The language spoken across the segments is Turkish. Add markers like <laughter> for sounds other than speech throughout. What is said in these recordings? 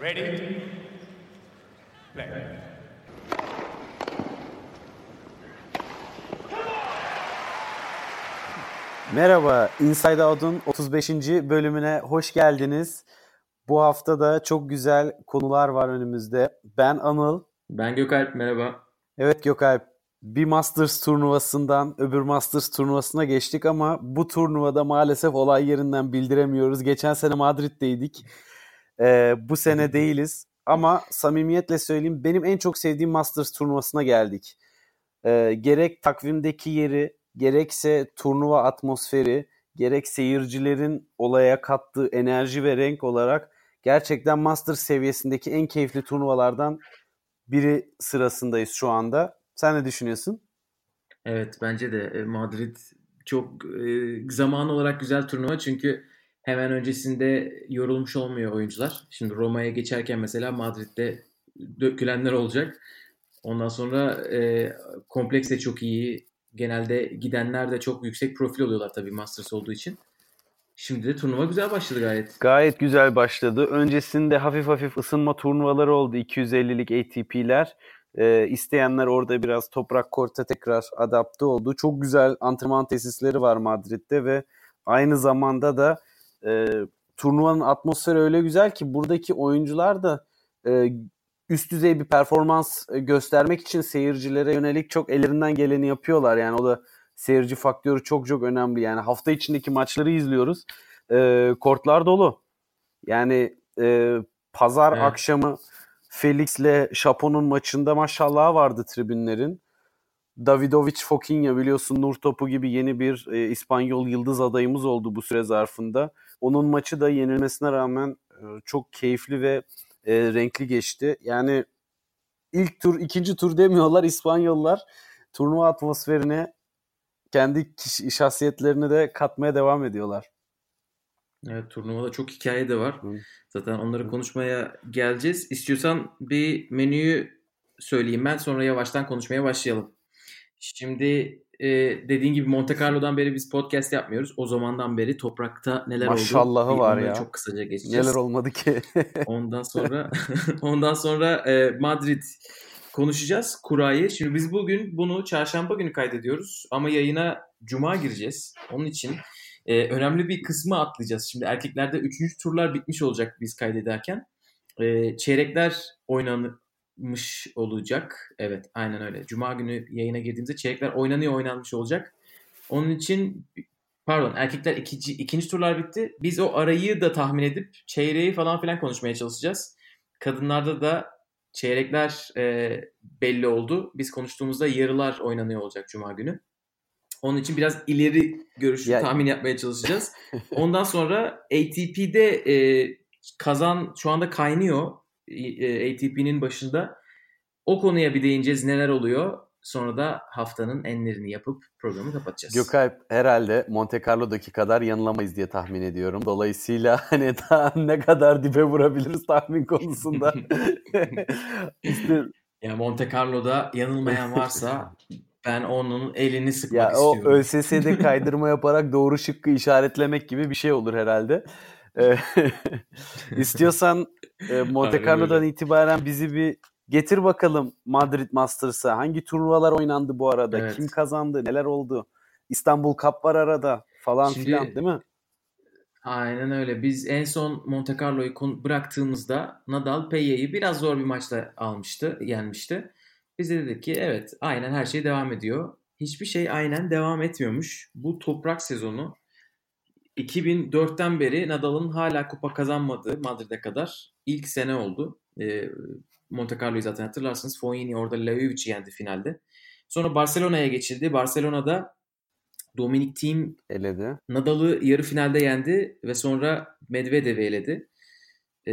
Ready? Play. Merhaba, Inside Out'un 35. bölümüne hoş geldiniz. Bu hafta da çok güzel konular var önümüzde. Ben Anıl. Ben Gökalp, merhaba. Evet Gökalp, bir Masters turnuvasından öbür Masters turnuvasına geçtik ama bu turnuvada maalesef olay yerinden bildiremiyoruz. Geçen sene Madrid'deydik. Ee, bu sene değiliz. Ama samimiyetle söyleyeyim benim en çok sevdiğim Masters turnuvasına geldik. Ee, gerek takvimdeki yeri, gerekse turnuva atmosferi, gerek seyircilerin olaya kattığı enerji ve renk olarak gerçekten Masters seviyesindeki en keyifli turnuvalardan biri sırasındayız şu anda. Sen ne düşünüyorsun? Evet bence de e, Madrid çok e, zaman olarak güzel turnuva çünkü hemen öncesinde yorulmuş olmuyor oyuncular. Şimdi Roma'ya geçerken mesela Madrid'de dökülenler olacak. Ondan sonra e, kompleks de çok iyi. Genelde gidenler de çok yüksek profil oluyorlar tabii Masters olduğu için. Şimdi de turnuva güzel başladı gayet. Gayet güzel başladı. Öncesinde hafif hafif ısınma turnuvaları oldu. 250'lik ATP'ler. Ee, isteyenler orada biraz toprak korta tekrar adapte oldu. Çok güzel antrenman tesisleri var Madrid'de ve aynı zamanda da e, turnuvanın atmosferi öyle güzel ki buradaki oyuncular da e, üst düzey bir performans e, göstermek için seyircilere yönelik çok ellerinden geleni yapıyorlar. Yani o da seyirci faktörü çok çok önemli. Yani hafta içindeki maçları izliyoruz. E, kortlar dolu. Yani e, pazar evet. akşamı Felix'le Şapo'nun maçında maşallah vardı tribünlerin. Davidovic Fokinha biliyorsun Nur Topu gibi yeni bir e, İspanyol yıldız adayımız oldu bu süre zarfında. Onun maçı da yenilmesine rağmen e, çok keyifli ve e, renkli geçti. Yani ilk tur, ikinci tur demiyorlar İspanyollar. Turnuva atmosferine kendi kişi, şahsiyetlerini de katmaya devam ediyorlar. Evet turnuvada çok hikaye de var. Hı. Zaten onları konuşmaya geleceğiz. İstiyorsan bir menüyü söyleyeyim ben sonra yavaştan konuşmaya başlayalım. Şimdi e, dediğin gibi Monte Carlo'dan beri biz podcast yapmıyoruz. O zamandan beri toprakta neler Maşallahı oldu? var ya. Çok kısaca geçeceğiz. Neler olmadı ki? <laughs> ondan sonra <laughs> ondan sonra e, Madrid konuşacağız. Kurayı. Şimdi biz bugün bunu çarşamba günü kaydediyoruz ama yayına cuma gireceğiz. Onun için e, önemli bir kısmı atlayacağız. Şimdi erkeklerde 3. turlar bitmiş olacak biz kaydederken. E, çeyrekler oynanmış olacak. Evet aynen öyle. Cuma günü yayına girdiğimizde çeyrekler oynanıyor oynanmış olacak. Onun için pardon erkekler ikinci, ikinci turlar bitti. Biz o arayı da tahmin edip çeyreği falan filan konuşmaya çalışacağız. Kadınlarda da çeyrekler e, belli oldu. Biz konuştuğumuzda yarılar oynanıyor olacak Cuma günü. Onun için biraz ileri görüşlü ya... tahmin yapmaya çalışacağız. <laughs> Ondan sonra ATP'de e, kazan şu anda kaynıyor. E, ATP'nin başında. O konuya bir değineceğiz. Neler oluyor? Sonra da haftanın enlerini yapıp programı kapatacağız. Gökalp herhalde Monte Carlo'daki kadar yanılamayız diye tahmin ediyorum. Dolayısıyla <laughs> hani daha ne kadar dibe vurabiliriz tahmin konusunda. <laughs> işte... Ya Monte Carlo'da yanılmayan varsa <laughs> ben onun elini sıkmak ya, istiyorum. O ÖSS'de kaydırma yaparak doğru şıkkı işaretlemek gibi bir şey olur herhalde. <laughs> İstiyorsan Monte Carlo'dan itibaren bizi bir getir bakalım Madrid Masters'a. Hangi turnuvalar oynandı bu arada? Evet. Kim kazandı? Neler oldu? İstanbul Cup var arada falan Şimdi, filan değil mi? Aynen öyle. Biz en son Monte Carlo'yu bıraktığımızda Nadal Peyya'yı biraz zor bir maçla almıştı, yenmişti. Biz de dedik ki evet aynen her şey devam ediyor. Hiçbir şey aynen devam etmiyormuş. Bu toprak sezonu 2004'ten beri Nadal'ın hala kupa kazanmadığı Madrid'e kadar ilk sene oldu. E, Monte Carlo'yu zaten hatırlarsınız. Fognini orada Lajovic'i yendi finalde. Sonra Barcelona'ya geçildi. Barcelona'da Dominic Thiem eledi. Nadal'ı yarı finalde yendi ve sonra Medvedev'i eledi. E,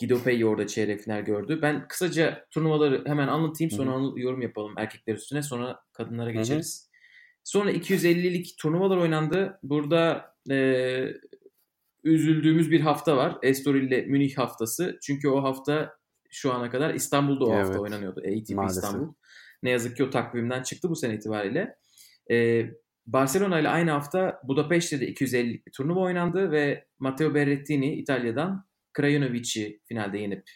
Guido Pei orada çeyrek final gördü. Ben kısaca turnuvaları hemen anlatayım sonra Hı-hı. yorum yapalım erkekler üstüne sonra kadınlara geçeriz. Hı-hı. Sonra 250'lik turnuvalar oynandı. Burada e, üzüldüğümüz bir hafta var. Estoril ile Münih haftası. Çünkü o hafta şu ana kadar İstanbul'da o evet. hafta oynanıyordu. ATP Maalesef. İstanbul. Ne yazık ki o takvimden çıktı bu sene itibariyle. E, Barcelona ile aynı hafta Budapeşte'de 250'lik bir turnuva oynandı ve Matteo Berrettini İtalya'dan Krajanovic'i finalde yenip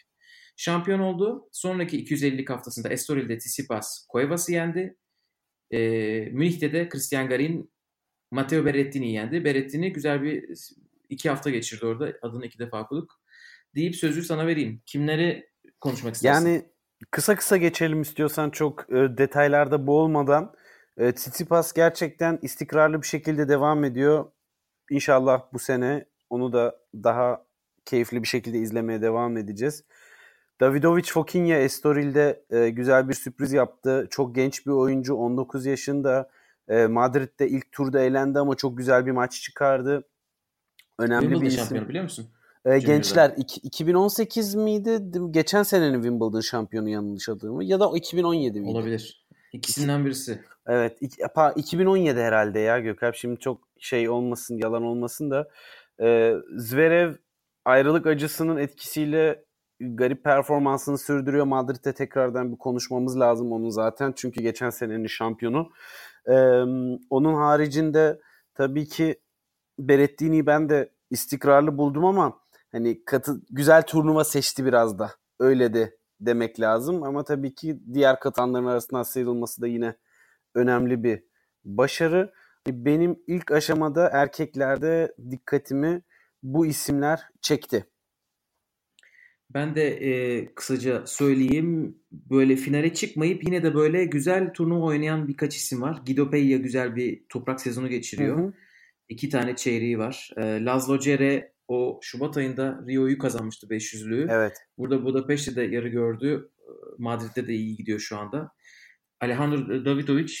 şampiyon oldu. Sonraki 250'lik haftasında Estoril'de Tsitsipas Cuevas'ı yendi. E, Münih'te de Christian Garin Matteo Berrettini'yi yendi. Berrettini güzel bir iki hafta geçirdi orada. Adını iki defa okuduk. Deyip sözü sana vereyim. Kimleri konuşmak istersin? Yani kısa kısa geçelim istiyorsan çok e, detaylarda boğulmadan. E, Tsitsipas gerçekten istikrarlı bir şekilde devam ediyor. İnşallah bu sene onu da daha keyifli bir şekilde izlemeye devam edeceğiz. Davidovic Fokinya Estoril'de e, güzel bir sürpriz yaptı. Çok genç bir oyuncu, 19 yaşında. E, Madrid'de ilk turda elendi ama çok güzel bir maç çıkardı. Önemli Wimbledon bir isim. şampiyonu biliyor musun? E, gençler iki- 2018 miydi? Geçen senenin Wimbledon şampiyonu yanlış hatırlamı ya da o 2017 miydi? Olabilir. İkisinden birisi. Evet, iki- pa- 2017 herhalde ya Gökalp. Şimdi çok şey olmasın, yalan olmasın da e, Zverev ayrılık acısının etkisiyle garip performansını sürdürüyor. Madrid'de tekrardan bir konuşmamız lazım onun zaten. Çünkü geçen senenin şampiyonu. E, onun haricinde tabii ki Berrettini'yi ben de istikrarlı buldum ama hani katı, güzel turnuva seçti biraz da. Öyle de demek lazım. Ama tabii ki diğer katanların arasından sıyrılması da yine önemli bir başarı. Benim ilk aşamada erkeklerde dikkatimi bu isimler çekti. Ben de e, kısaca söyleyeyim. Böyle finale çıkmayıp yine de böyle güzel turnuva oynayan birkaç isim var. Guido Pella güzel bir toprak sezonu geçiriyor. Hı hı. İki tane çeyreği var. E, Laszlo Cere o Şubat ayında Rio'yu kazanmıştı 500'lüğü. Evet. Burada Budapeşte'de yarı gördü. Madrid'de de iyi gidiyor şu anda. Alejandro Davidovic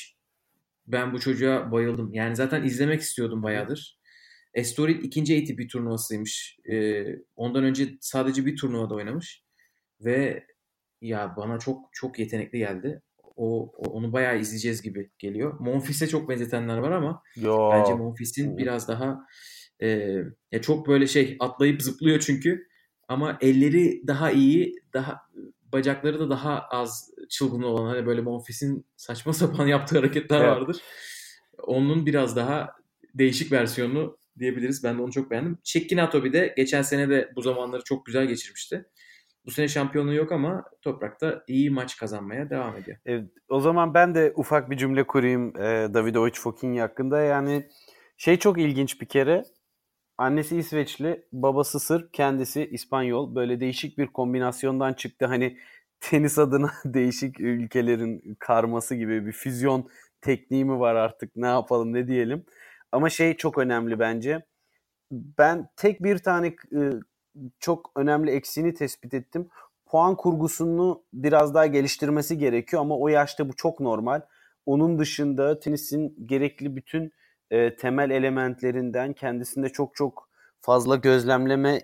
ben bu çocuğa bayıldım. Yani zaten izlemek istiyordum bayağıdır. Estoril ikinci ATP turnuvasıymış. Ee, ondan önce sadece bir turnuvada oynamış. Ve ya bana çok çok yetenekli geldi. O, o- onu bayağı izleyeceğiz gibi geliyor. Monfils'e çok benzetenler var ama Yo. Bence Monfils'in biraz daha e, ya çok böyle şey atlayıp zıplıyor çünkü ama elleri daha iyi, daha bacakları da daha az çılgın olan hani böyle Monfils'in saçma <laughs> sapan yaptığı hareketler Evet. vardır. Onun biraz daha değişik versiyonu diyebiliriz. Ben de onu çok beğendim. Çekkinato bir de geçen sene de bu zamanları çok güzel geçirmişti. Bu sene şampiyonluğu yok ama Toprak'ta iyi maç kazanmaya devam ediyor. Evet, o zaman ben de ufak bir cümle kurayım e, Davidovic Fokina hakkında. Yani şey çok ilginç bir kere. Annesi İsveçli, babası Sırp, kendisi İspanyol. Böyle değişik bir kombinasyondan çıktı. Hani tenis adına <laughs> değişik ülkelerin karması gibi bir füzyon tekniği mi var artık ne yapalım ne diyelim. Ama şey çok önemli bence. Ben tek bir tane e, çok önemli eksiğini tespit ettim. Puan kurgusunu biraz daha geliştirmesi gerekiyor ama o yaşta bu çok normal. Onun dışında tenisin gerekli bütün e, temel elementlerinden kendisinde çok çok fazla gözlemleme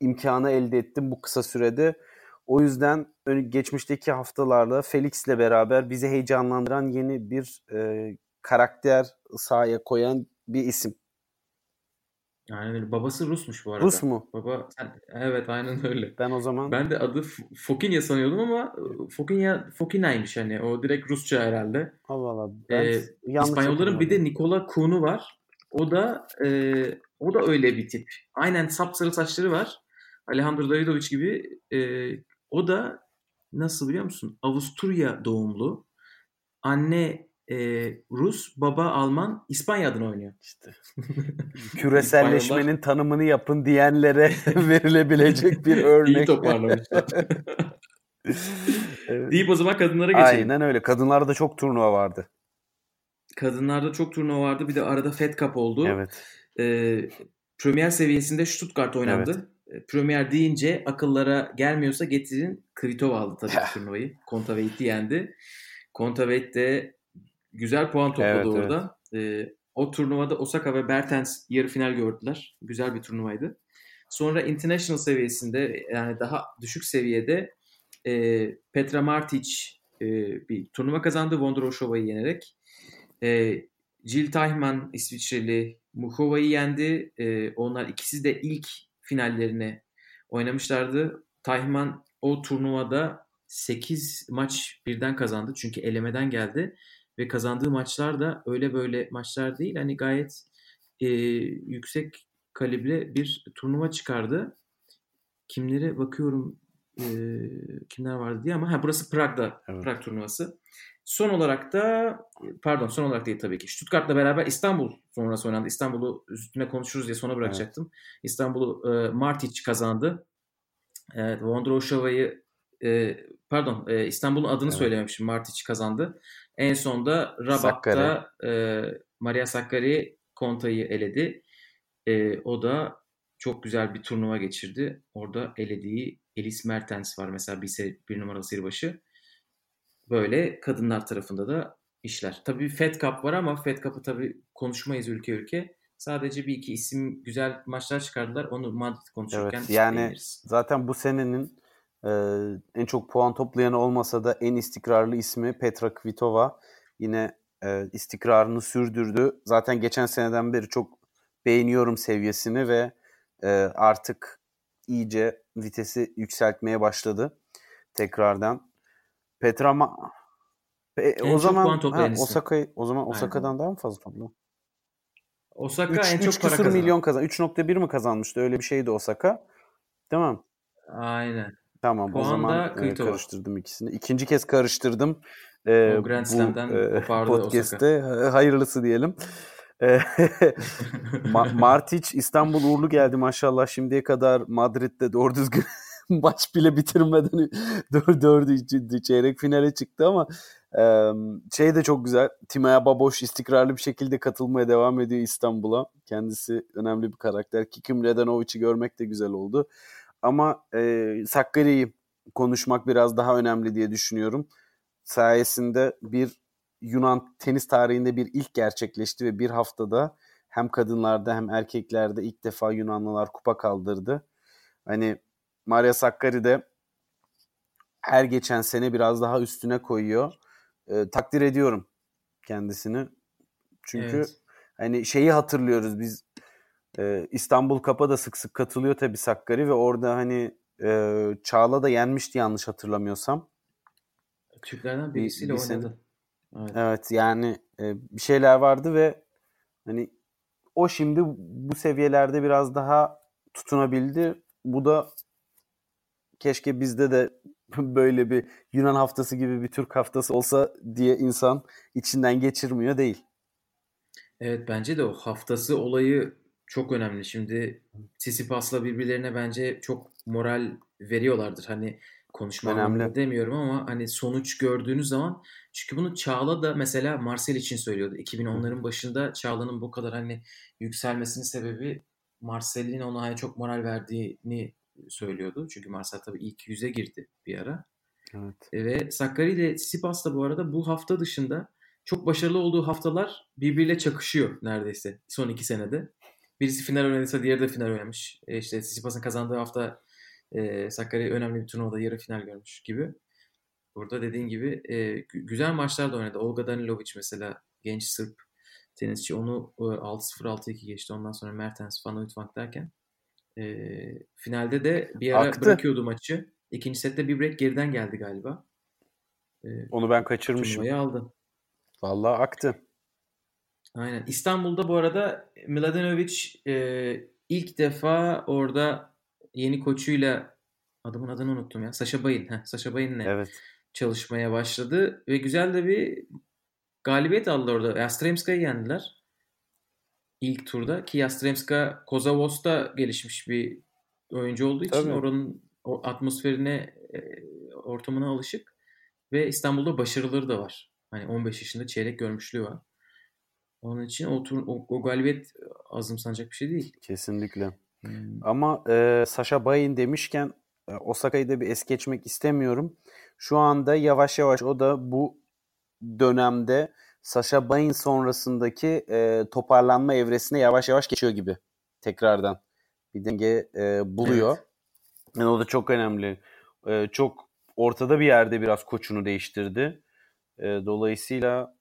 imkanı elde ettim bu kısa sürede. O yüzden geçmişteki haftalarda Felix'le beraber bizi heyecanlandıran yeni bir e, karakter sahaya koyan bir isim. Yani öyle. Babası Rusmuş bu arada. Rus mu? Baba sen, evet aynen öyle. Ben o zaman Ben de adı Fokinya sanıyordum ama Fokinya Fokina'ymış hani o direkt Rusça herhalde. Allah Allah. Ben Ee, İspanyolların bir de Nikola Kuhn'u var. O da e, o da öyle bir tip. Aynen sapsarı saçları var. Alejandro Davidovic gibi. E, o da nasıl biliyor musun? Avusturya doğumlu. Anne e, Rus, baba Alman, İspanya adına oynuyor. İşte küreselleşmenin tanımını yapın diyenlere <laughs> verilebilecek bir örnek. İyi toparlamışlar. <laughs> Evet. Deyip o zaman kadınlara geçelim. Aynen öyle. Kadınlarda çok turnuva vardı. Kadınlarda çok turnuva vardı. Bir de arada Fed Cup oldu. Evet. Ee, Premier seviyesinde Stuttgart oynandı. Ee, Premier deyince akıllara gelmiyorsa getirin. Kvitova aldı tabii turnuvayı. Kontaveit yendi. Kontaveit de güzel puan topladı Evet, orada. Ee, o turnuvada Osaka ve Bertens yarı final gördüler. Güzel bir turnuvaydı. Sonra international seviyesinde yani daha düşük seviyede e, Petra Martic e, bir turnuva kazandı Vondroushova'yı yenerek. E, Jill Teichmann İsviçreli Muchova'yı yendi. E, onlar ikisi de ilk finallerini oynamışlardı. Teichmann o turnuvada 8 maç birden kazandı. Çünkü elemeden geldi. Ve kazandığı maçlar da öyle böyle maçlar değil. Hani gayet e, yüksek kalibre bir turnuva çıkardı. kimlere bakıyorum e, kimler vardı diye ama ha burası Prag'da Evet. Prag turnuvası. Son olarak da pardon son olarak değil tabii ki. Stuttgart'la beraber İstanbul sonrası oynandı. İstanbul'u üstüne konuşuruz diye sona bırakacaktım. İstanbul'u e, Martic kazandı. Evet, Vondroushova'yı e, pardon e, İstanbul'un adını Evet. söylememişim. Martic kazandı. En sonda Rabat'ta Sakkari. e, Maria Sakkari Konta'yı eledi. E, o da çok güzel bir turnuva geçirdi. Orada elediği Elis Mertens var mesela bir, bir numaralı sirbaşı. Böyle kadınlar tarafında da işler. Tabii Fed Cup var ama Fed Cup'ı tabii konuşmayız ülke ülke. Sadece bir iki isim güzel maçlar çıkardılar. Onu Madrid konuşurken Evet, yani zaten bu senenin e, en çok puan toplayanı olmasa da en istikrarlı ismi Petra Kvitova. Yine e, istikrarını sürdürdü. Zaten geçen seneden beri çok beğeniyorum seviyesini ve e, artık iyice vitesi yükseltmeye başladı tekrardan. Petra ma- Pe- En o çok zaman puan toplayan ha. Osaka'yı o zaman Aynen. Osaka'dan daha mı fazla topladı? Osaka 3, en çok para kazanan. milyon kazan. 3.1 mi kazanmıştı? Öyle bir şeydi Osaka. Tamam. Aynen. Tamam o Puan zaman da e, karıştırdım ikisini. İkinci kez karıştırdım. E, O Grand bu Slam'den e, podcast'te Ha- hayırlısı diyelim. <laughs> Ma- Martic İstanbul uğurlu geldi maşallah şimdiye kadar Madrid'de doğru düzgün <laughs> maç bile bitirmeden <laughs> dör, dördüncü çeyrek finale çıktı ama e, şey de çok güzel. Timaya Baboş istikrarlı bir şekilde katılmaya devam ediyor İstanbul'a. Kendisi önemli bir karakter. Kikim Redanovic'i görmek de güzel oldu. Ama e, Sakkari'yi konuşmak biraz daha önemli diye düşünüyorum. Sayesinde bir Yunan tenis tarihinde bir ilk gerçekleşti ve bir haftada hem kadınlarda hem erkeklerde ilk defa Yunanlılar kupa kaldırdı. Hani Maria Sakkari de her geçen sene biraz daha üstüne koyuyor. E, takdir ediyorum kendisini. Çünkü Evet. hani şeyi hatırlıyoruz biz İstanbul Kap'a da sık sık katılıyor tabii Sakkari ve orada hani e, Çağla da yenmişti yanlış hatırlamıyorsam. Türklerden Bir- birisiyle bir sene- oynadı. Evet. Evet yani e, bir şeyler vardı ve hani o şimdi bu seviyelerde biraz daha tutunabildi. Bu da keşke bizde de <laughs> böyle bir Yunan haftası gibi bir Türk haftası olsa diye insan içinden geçirmiyor değil. Evet bence de o haftası olayı çok önemli. Şimdi Tsitsipas'la birbirlerine bence çok moral veriyorlardır. Hani konuşma Önemli. demiyorum ama hani sonuç gördüğünüz zaman çünkü bunu Çağla da mesela Marcel için söylüyordu. 2010'ların başında Çağla'nın bu kadar hani yükselmesinin sebebi Marcel'in ona hani çok moral verdiğini söylüyordu. Çünkü Marcel tabii ilk yüze girdi bir ara. Evet. E, Ve Sakkari ile Tsitsipas da bu arada bu hafta dışında çok başarılı olduğu haftalar birbiriyle çakışıyor neredeyse son iki senede. Birisi final oynadıysa diğeri de final oynamış. E işte Tsitsipas'ın kazandığı hafta e, Sakkari önemli bir turnuvada yarı final görmüş gibi. Burada dediğin gibi e, gü- güzel maçlar da oynadı. Olga Danilovic mesela genç Sırp tenisçi onu e, 6-0 6-2 geçti. Ondan sonra Mertens, Van Uytvanck derken e, finalde de bir ara Aktı. bırakıyordu maçı. İkinci sette bir break geriden geldi galiba. E, Onu ben kaçırmışım. turnuvayı aldı. Vallahi aktı. Aynen. İstanbul'da bu arada Mladenovic e, ilk defa orada yeni koçuyla adamın adını unuttum ya. Saşa Bayın. Heh, Saşa Bayın'la Evet. çalışmaya başladı ve güzel de bir galibiyet aldı orada. Yastremska'yı yendiler. İlk turda ki Yastremska Kozavos'ta gelişmiş bir oyuncu olduğu için Tabii. oranın o atmosferine, e, ortamına alışık ve İstanbul'da başarıları da var. Hani 15 yaşında çeyrek görmüşlüğü var. Onun için o, tur, o, o galibiyet azımsanacak bir şey değil. Kesinlikle. Hmm. Ama e, Sasha Bayin demişken e, Osaka'yı da bir es geçmek istemiyorum. Şu anda yavaş yavaş o da bu dönemde Sasha Bayin sonrasındaki e, toparlanma evresine yavaş yavaş geçiyor gibi. Tekrardan bir denge e, buluyor. Evet. Yani o da çok önemli. E, çok ortada bir yerde biraz koçunu değiştirdi. E, dolayısıyla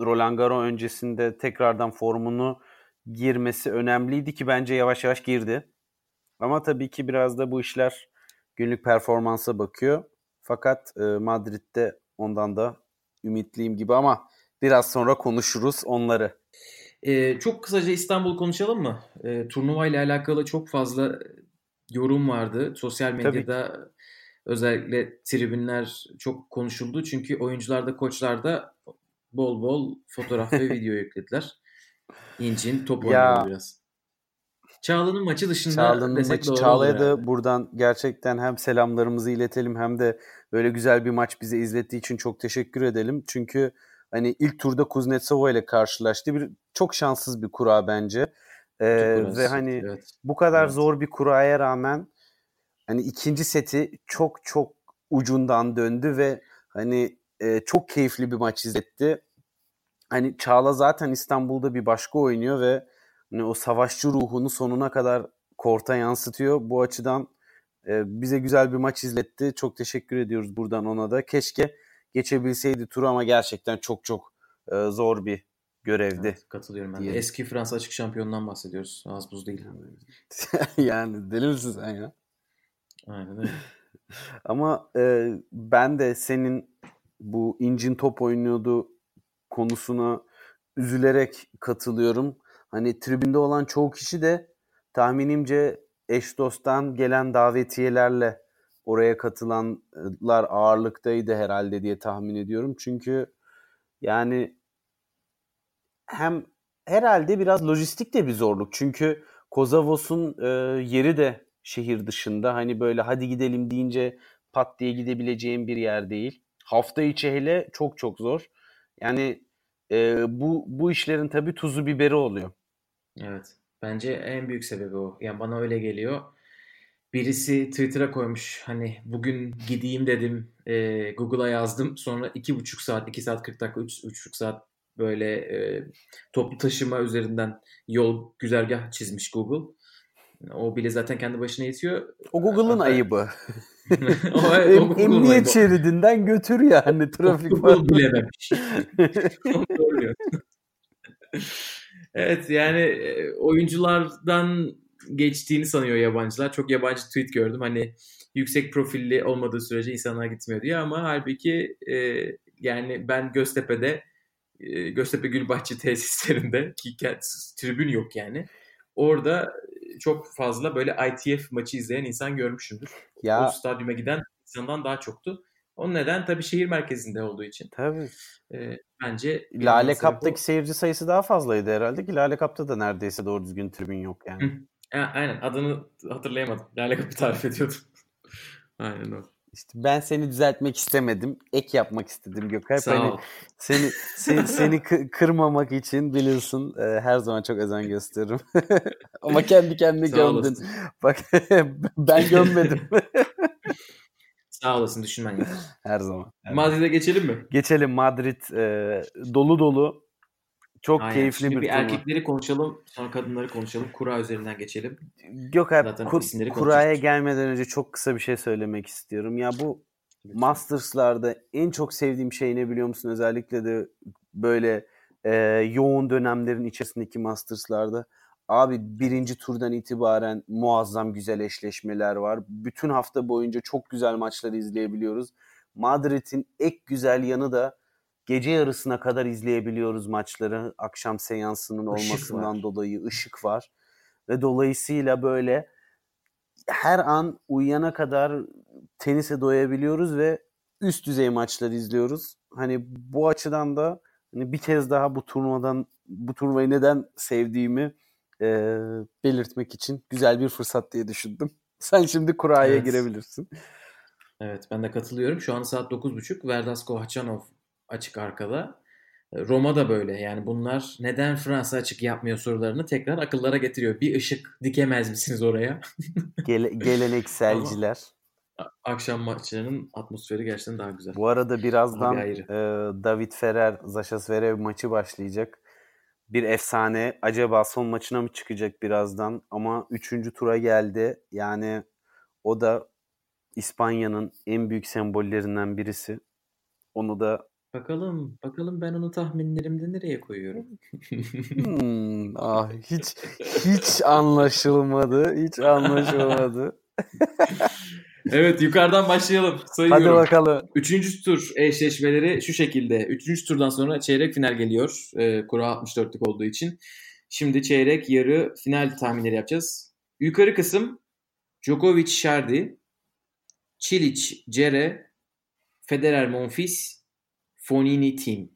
Roland Garros öncesinde tekrardan formunu girmesi önemliydi ki bence yavaş yavaş girdi. Ama tabii ki biraz da bu işler günlük performansa bakıyor. Fakat e, Madrid'de ondan da ümitliyim gibi ama biraz sonra konuşuruz onları. Ee, çok kısaca İstanbul konuşalım mı? Ee, turnuva ile alakalı çok fazla yorum vardı. Sosyal medyada özellikle tribünler çok konuşuldu. Çünkü oyuncular da koçlar da bol bol fotoğraf ve <laughs> video yüklediler. İnci'nin top oynuyor biraz. Çağla'nın maçı dışında Çağla'nın maçı Çağla'ya da herhalde. buradan gerçekten hem selamlarımızı iletelim hem de böyle güzel bir maç bize izlettiği için çok teşekkür edelim. Çünkü hani ilk turda Kuznetsova ile karşılaştı. Bir çok şanssız bir kura bence. Ee, Çok ve hani evet. bu kadar Evet. zor bir kuraya rağmen hani ikinci seti çok çok ucundan döndü ve hani e, çok keyifli bir maç izletti. Hani Çağla zaten İstanbul'da bir başka oynuyor ve hani o savaşçı ruhunu sonuna kadar korta yansıtıyor. Bu açıdan e, bize güzel bir maç izletti. Çok teşekkür ediyoruz buradan ona da. Keşke geçebilseydi turu ama gerçekten çok çok e, zor bir görevdi. Evet, katılıyorum ben de. Eski Fransa açık şampiyonundan bahsediyoruz. Az buz değil. <laughs> yani deli misin sen ya? Aynen öyle. <laughs> Ama e, ben de senin bu incin top oynuyordu konusuna üzülerek katılıyorum. Hani tribünde olan çoğu kişi de tahminimce eş dosttan gelen davetiyelerle oraya katılanlar ağırlıktaydı herhalde diye tahmin ediyorum. Çünkü yani hem herhalde biraz lojistik de bir zorluk. Çünkü Kozavos'un e, yeri de şehir dışında. Hani böyle hadi gidelim deyince pat diye gidebileceğim bir yer değil. Hafta içi hele çok çok zor. Yani e, bu bu işlerin tabii tuzu biberi oluyor. Evet. Bence en büyük sebebi o. Yani bana öyle geliyor. Birisi Twitter'a koymuş. Hani bugün gideyim dedim. e, Google'a yazdım. Sonra iki buçuk saat, iki saat 40 dakika, üç, üç buçuk saat böyle e, toplu taşıma üzerinden yol güzergah çizmiş Google. O bile zaten kendi başına yetiyor. O Google'ın Hatta- ayıbı. <laughs> o, o emniyet şeridinden götür yani trafik var. <laughs> Google bilememiş. Evet yani e, oyunculardan geçtiğini sanıyor yabancılar. Çok yabancı tweet gördüm. Hani yüksek profilli olmadığı sürece insanlar gitmiyor diye ama halbuki e, yani ben Göztepe'de e, Göztepe Gülbahçe <laughs> tesislerinde ki tribün yok yani. Orada çok fazla böyle ITF maçı izleyen insan görmüşümdür. O ya stadyuma giden insandan daha çoktu. O neden tabii şehir merkezinde olduğu için. tabii. E, bence Lale o. Cup'taki seyirci sayısı daha fazlaydı herhalde ki Lale Cup'ta da neredeyse doğru düzgün tribün yok yani. Hı. Aynen adını hatırlayamadım. Lale Kapı tarif ediyordum. <laughs> aynen o. İşte ben seni düzeltmek istemedim. Ek yapmak istedim Gökay. Sağ Hani ol. seni <laughs> seni, seni kı- kırmamak için biliyorsun e, her zaman çok özen gösteririm. <laughs> Ama kendi kendine Sağ gömdün. Bak <laughs> ben gömmedim Sağ olasın düşünmen yeter. her zaman. Madrid'e geçelim mi? Geçelim Madrid e, dolu dolu. Çok Aynen. keyifli Şimdi bir bir erkekleri konuşalım, sonra kadınları konuşalım. Kura üzerinden geçelim. Gökay Zaten kur- kuraya gelmeden önce çok kısa bir şey söylemek istiyorum. Ya bu Masters'larda en çok sevdiğim şey ne biliyor musun? Özellikle de böyle e, yoğun dönemlerin içerisindeki Masters'larda. Abi birinci turdan itibaren muazzam güzel eşleşmeler var. Bütün hafta boyunca çok güzel maçları izleyebiliyoruz. Madrid'in ek güzel yanı da gece yarısına kadar izleyebiliyoruz maçları. Akşam seansının Işık olmasından var. dolayı ışık var. Ve dolayısıyla böyle her an uyuyana kadar tenise doyabiliyoruz ve üst düzey maçları izliyoruz. Hani bu açıdan da hani bir kez daha bu turnuvadan bu turnuvayı neden sevdiğimi e, belirtmek için güzel bir fırsat diye düşündüm. <laughs> Sen şimdi kuraya Evet. girebilirsin. Evet ben de katılıyorum. Şu an saat 9.30. Verdasco Hachanov açık arkada. Roma da böyle. Yani bunlar neden Fransa açık yapmıyor sorularını tekrar akıllara getiriyor. Bir ışık dikemez misiniz oraya? <laughs> Gele- gelenekselciler. Akşam maçlarının atmosferi gerçekten daha güzel. Bu arada birazdan Ama bir e, David Ferrer, Sasha Zverev maçı başlayacak. Bir efsane. Acaba son maçına mı çıkacak birazdan? Ama üçüncü tura geldi. Yani o da İspanya'nın en büyük sembollerinden birisi. Onu da Bakalım, bakalım ben onu tahminlerimde nereye koyuyorum? Hmm, <laughs> ah, hiç hiç anlaşılmadı. Hiç anlaşılmadı. <laughs> evet yukarıdan başlayalım. Hadi Sayıyorum. bakalım. Üçüncü tur eşleşmeleri şu şekilde. Üçüncü turdan sonra çeyrek final geliyor. E, kura 64'lük olduğu için. Şimdi çeyrek, yarı, final tahminleri yapacağız. Yukarı kısım Djokovic Şerdi, Çilic Cere, Federer Monfils, Fonini Team.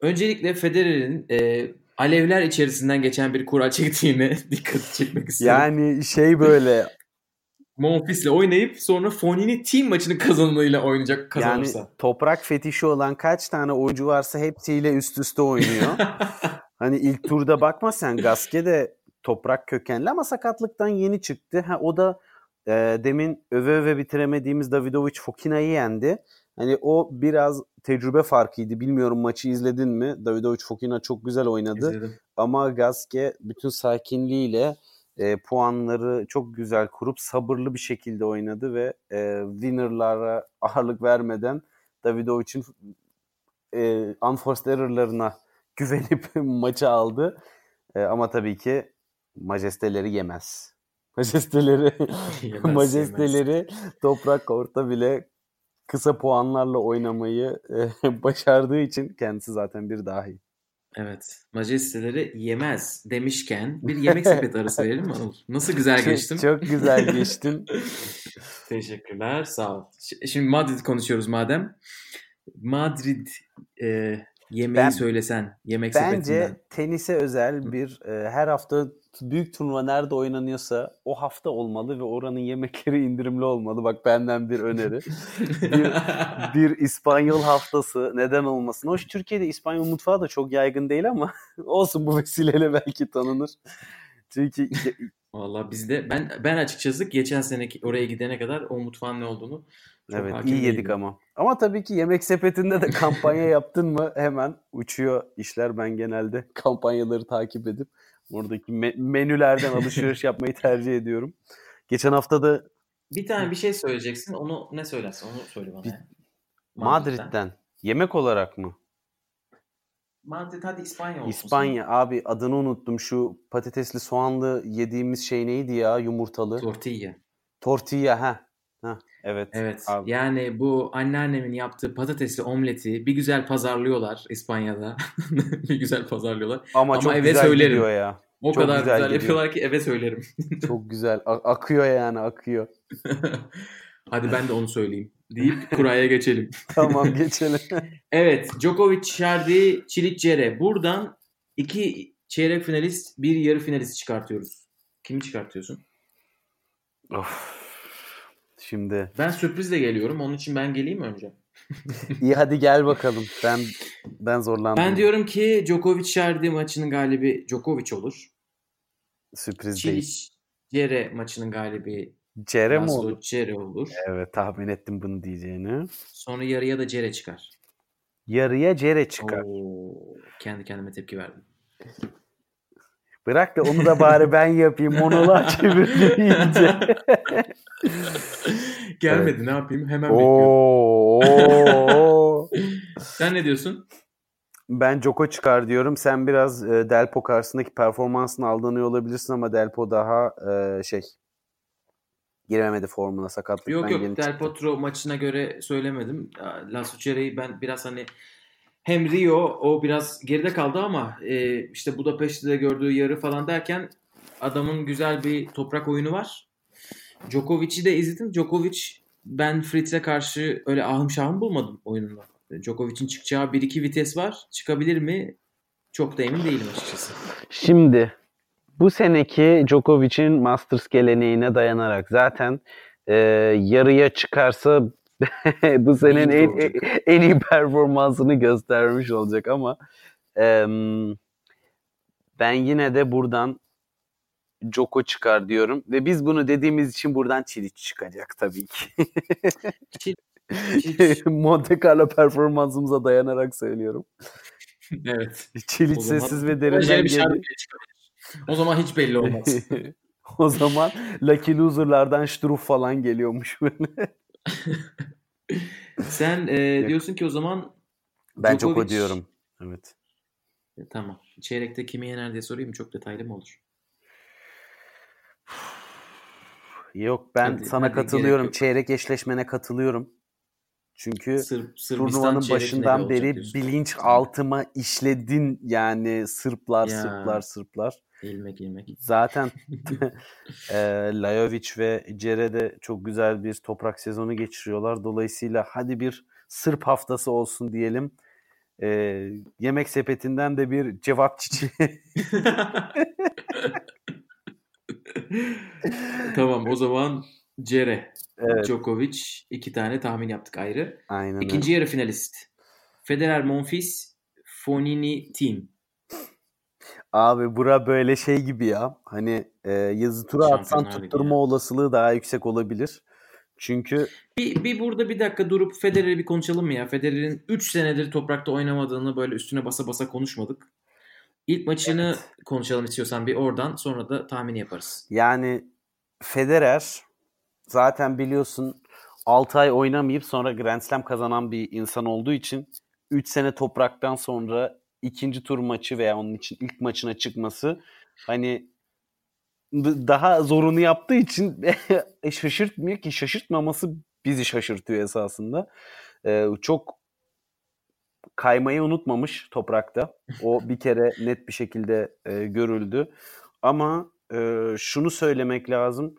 Öncelikle Federer'in e, alevler içerisinden geçen bir kura çektiğine <laughs> dikkat çekmek istiyorum. Yani şey böyle <laughs> Monfils'le oynayıp sonra Fonini Team maçının kazanımıyla oynayacak kazanırsa. yani toprak fetişi olan kaç tane oyuncu varsa hepsiyle üst üste oynuyor. <laughs> hani ilk turda bakma sen Gaske de toprak kökenli ama sakatlıktan yeni çıktı. Ha, o da e, demin öve öve bitiremediğimiz Davidovic Fokina'yı yendi. Hani o biraz tecrübe farkıydı. Bilmiyorum maçı izledin mi? Davidovic Fokina çok güzel oynadı. İzledim. Ama Gaske bütün sakinliğiyle e, puanları çok güzel kurup sabırlı bir şekilde oynadı ve e, winner'lara ağırlık vermeden Davidovic'in e, unforced error'larına <laughs> güvenip maçı aldı. E, ama tabii ki majesteleri yemez. <laughs> Majesteleri <laughs> Yemez, majesteleri toprak kortta bile kısa puanlarla oynamayı e, <laughs> başardığı için kendisi zaten bir dahi. Evet. Majesteleri yemez demişken bir yemek sepeti arası verelim mi Anıl? Nasıl güzel Çok- geçtim. Çok güzel <laughs> geçtin. Teşekkürler. Sağ ol. Şimdi Madrid konuşuyoruz madem. Madrid e, yemeği Ben- söylesen yemek sepetinden. Bence tenise özel bir e, her hafta büyük turnuva nerede oynanıyorsa o hafta olmalı ve oranın yemekleri indirimli olmalı. Bak benden bir öneri. bir <laughs> İspanyol haftası neden olmasın. Hoş Türkiye'de İspanyol mutfağı da çok yaygın değil ama <laughs> olsun bu vesileyle belki tanınır. Çünkü Vallahi bizde ben ben açıkçası geçen seneki oraya gidene kadar o mutfağın ne olduğunu çok evet iyi yedik değildim. ama. Ama tabii ki yemek sepetinde de kampanya <laughs> yaptın mı hemen uçuyor işler. Ben genelde kampanyaları takip edip oradaki me- menülerden alışveriş <laughs> yapmayı tercih ediyorum. Geçen hafta da Bir tane bir şey söyleyeceksin. Onu ne söylersin? Onu söyle bana. Bir-. Madrid'den yemek olarak mı? Madrid hadi İspanya olsun. İspanya abi adını unuttum. Şu patatesli soğanlı yediğimiz şey neydi ya yumurtalı? Tortilla. Tortilla ha. Ha evet. Evet. Abi. Yani bu anneannemin yaptığı patatesli omleti bir güzel pazarlıyorlar İspanya'da. <laughs> bir güzel pazarlıyorlar. Ama, Ama çok eve güzel söylerim. ya. O Çok kadar güzel güzel, gidiyor. yapıyorlar ki eve söylerim. <laughs> Çok güzel. A- akıyor yani akıyor. <laughs> Hadi ben de onu söyleyeyim. Deyip kuraya geçelim. <laughs> Tamam geçelim. Evet. Djokovic, Şerdi, Çilik, Cere. Buradan iki çeyrek finalist, bir yarı finalist çıkartıyoruz. Kimi çıkartıyorsun? of. Şimdi Ben sürprizle geliyorum. Onun için ben geleyim önce? iyi hadi gel bakalım. Ben ben zorlandım. Ben diyorum ki Djokovic Şerdi maçının galibi Djokovic olur. Sürpriz değil. Çilic Cere maçının galibi Cere mi olur? Cere olur. Evet tahmin ettim bunu diyeceğini. Sonra yarıya da Cere çıkar. Yarıya Cere çıkar. Oo, kendi kendime tepki verdim. Bırak da onu da bari ben yapayım. Monoloğa <laughs> çevirdi iyice. Gelmedi ne yapayım hemen bekliyorum. Oo. Sen ne diyorsun? Ben Joko çıkar diyorum. Sen biraz e, Delpo karşısındaki performansına aldanıyor olabilirsin ama Delpo daha e, şey giremedi formuna sakatlıktan Yok yok Del çıktı. Potro maçına göre söylemedim. Laszlo Cere'yi ben biraz hani hem Rio o biraz geride kaldı ama e, işte Budapeşte'de gördüğü yarı falan derken adamın güzel bir toprak oyunu var. Djokovic'i de izledim. Djokovic ben Fritz'e karşı öyle ahım şahım bulmadım oyununda. Djokovic'in çıkacağı 1-2 vites var. Çıkabilir mi? Çok da emin değilim açıkçası. Şimdi bu seneki Djokovic'in Masters geleneğine dayanarak zaten e, yarıya çıkarsa <laughs> bu senenin en, en iyi performansını göstermiş olacak ama em, ben yine de buradan Joko çıkar diyorum ve biz bunu dediğimiz için buradan Çiliç çıkacak tabii ki. Çiliç- <laughs> Monte Carlo performansımıza dayanarak söylüyorum. <laughs> evet. Zaman- sessiz ve derinden çıkabilir. O zaman hiç belli olmaz. <laughs> o zaman Lucky Loser'lardan Struff falan geliyormuş böyle. Sen e, diyorsun ki o zaman Ben çok Djokovic- diyorum. Evet. E, tamam. Çeyrekte kimi yener diye sorayım? Çok detaylı mı olur? Yok ben Hadi- sana gerek katılıyorum. Çeyrek eşleşmene katılıyorum. Çünkü Sırp, Sırbistan turnuvanın başından beri diyorsun. bilinç altıma işledin yani Sırplar Ya. Sırplar Sırplar. İlmek ilmek. Zaten <laughs> <laughs> e, Lajovic ve Cere de çok güzel bir toprak sezonu geçiriyorlar. Dolayısıyla hadi bir Sırp haftası olsun diyelim. E, yemek sepetinden de bir cevap çiçeği. <laughs> tamam o zaman Cere, Evet. Djokovic iki tane tahmin yaptık ayrı. Aynen öyle. İkinci yarı finalist. Federer, Monfils, Fonini, Team. Abi bura böyle şey gibi ya. Hani e, yazı tura atsan tutturma ya. olasılığı daha yüksek olabilir. Çünkü Bir, bir burada bir dakika durup Federer'i bir konuşalım mı ya? Federer'in 3 senedir toprakta oynamadığını böyle üstüne basa basa konuşmadık. İlk maçını konuşalım istiyorsan bir oradan sonra da tahmin yaparız. yani Federer zaten biliyorsun 6 ay oynamayıp sonra Grand Slam kazanan bir insan olduğu için 3 sene topraktan sonra ikinci tur maçı veya onun için ilk maçına çıkması hani daha zorunu yaptığı için <laughs> e, şaşırtmıyor ki şaşırtmaması bizi şaşırtıyor esasında. Ee, çok kaymayı unutmamış toprakta. O bir kere net bir şekilde e, görüldü. Ama e, şunu söylemek lazım.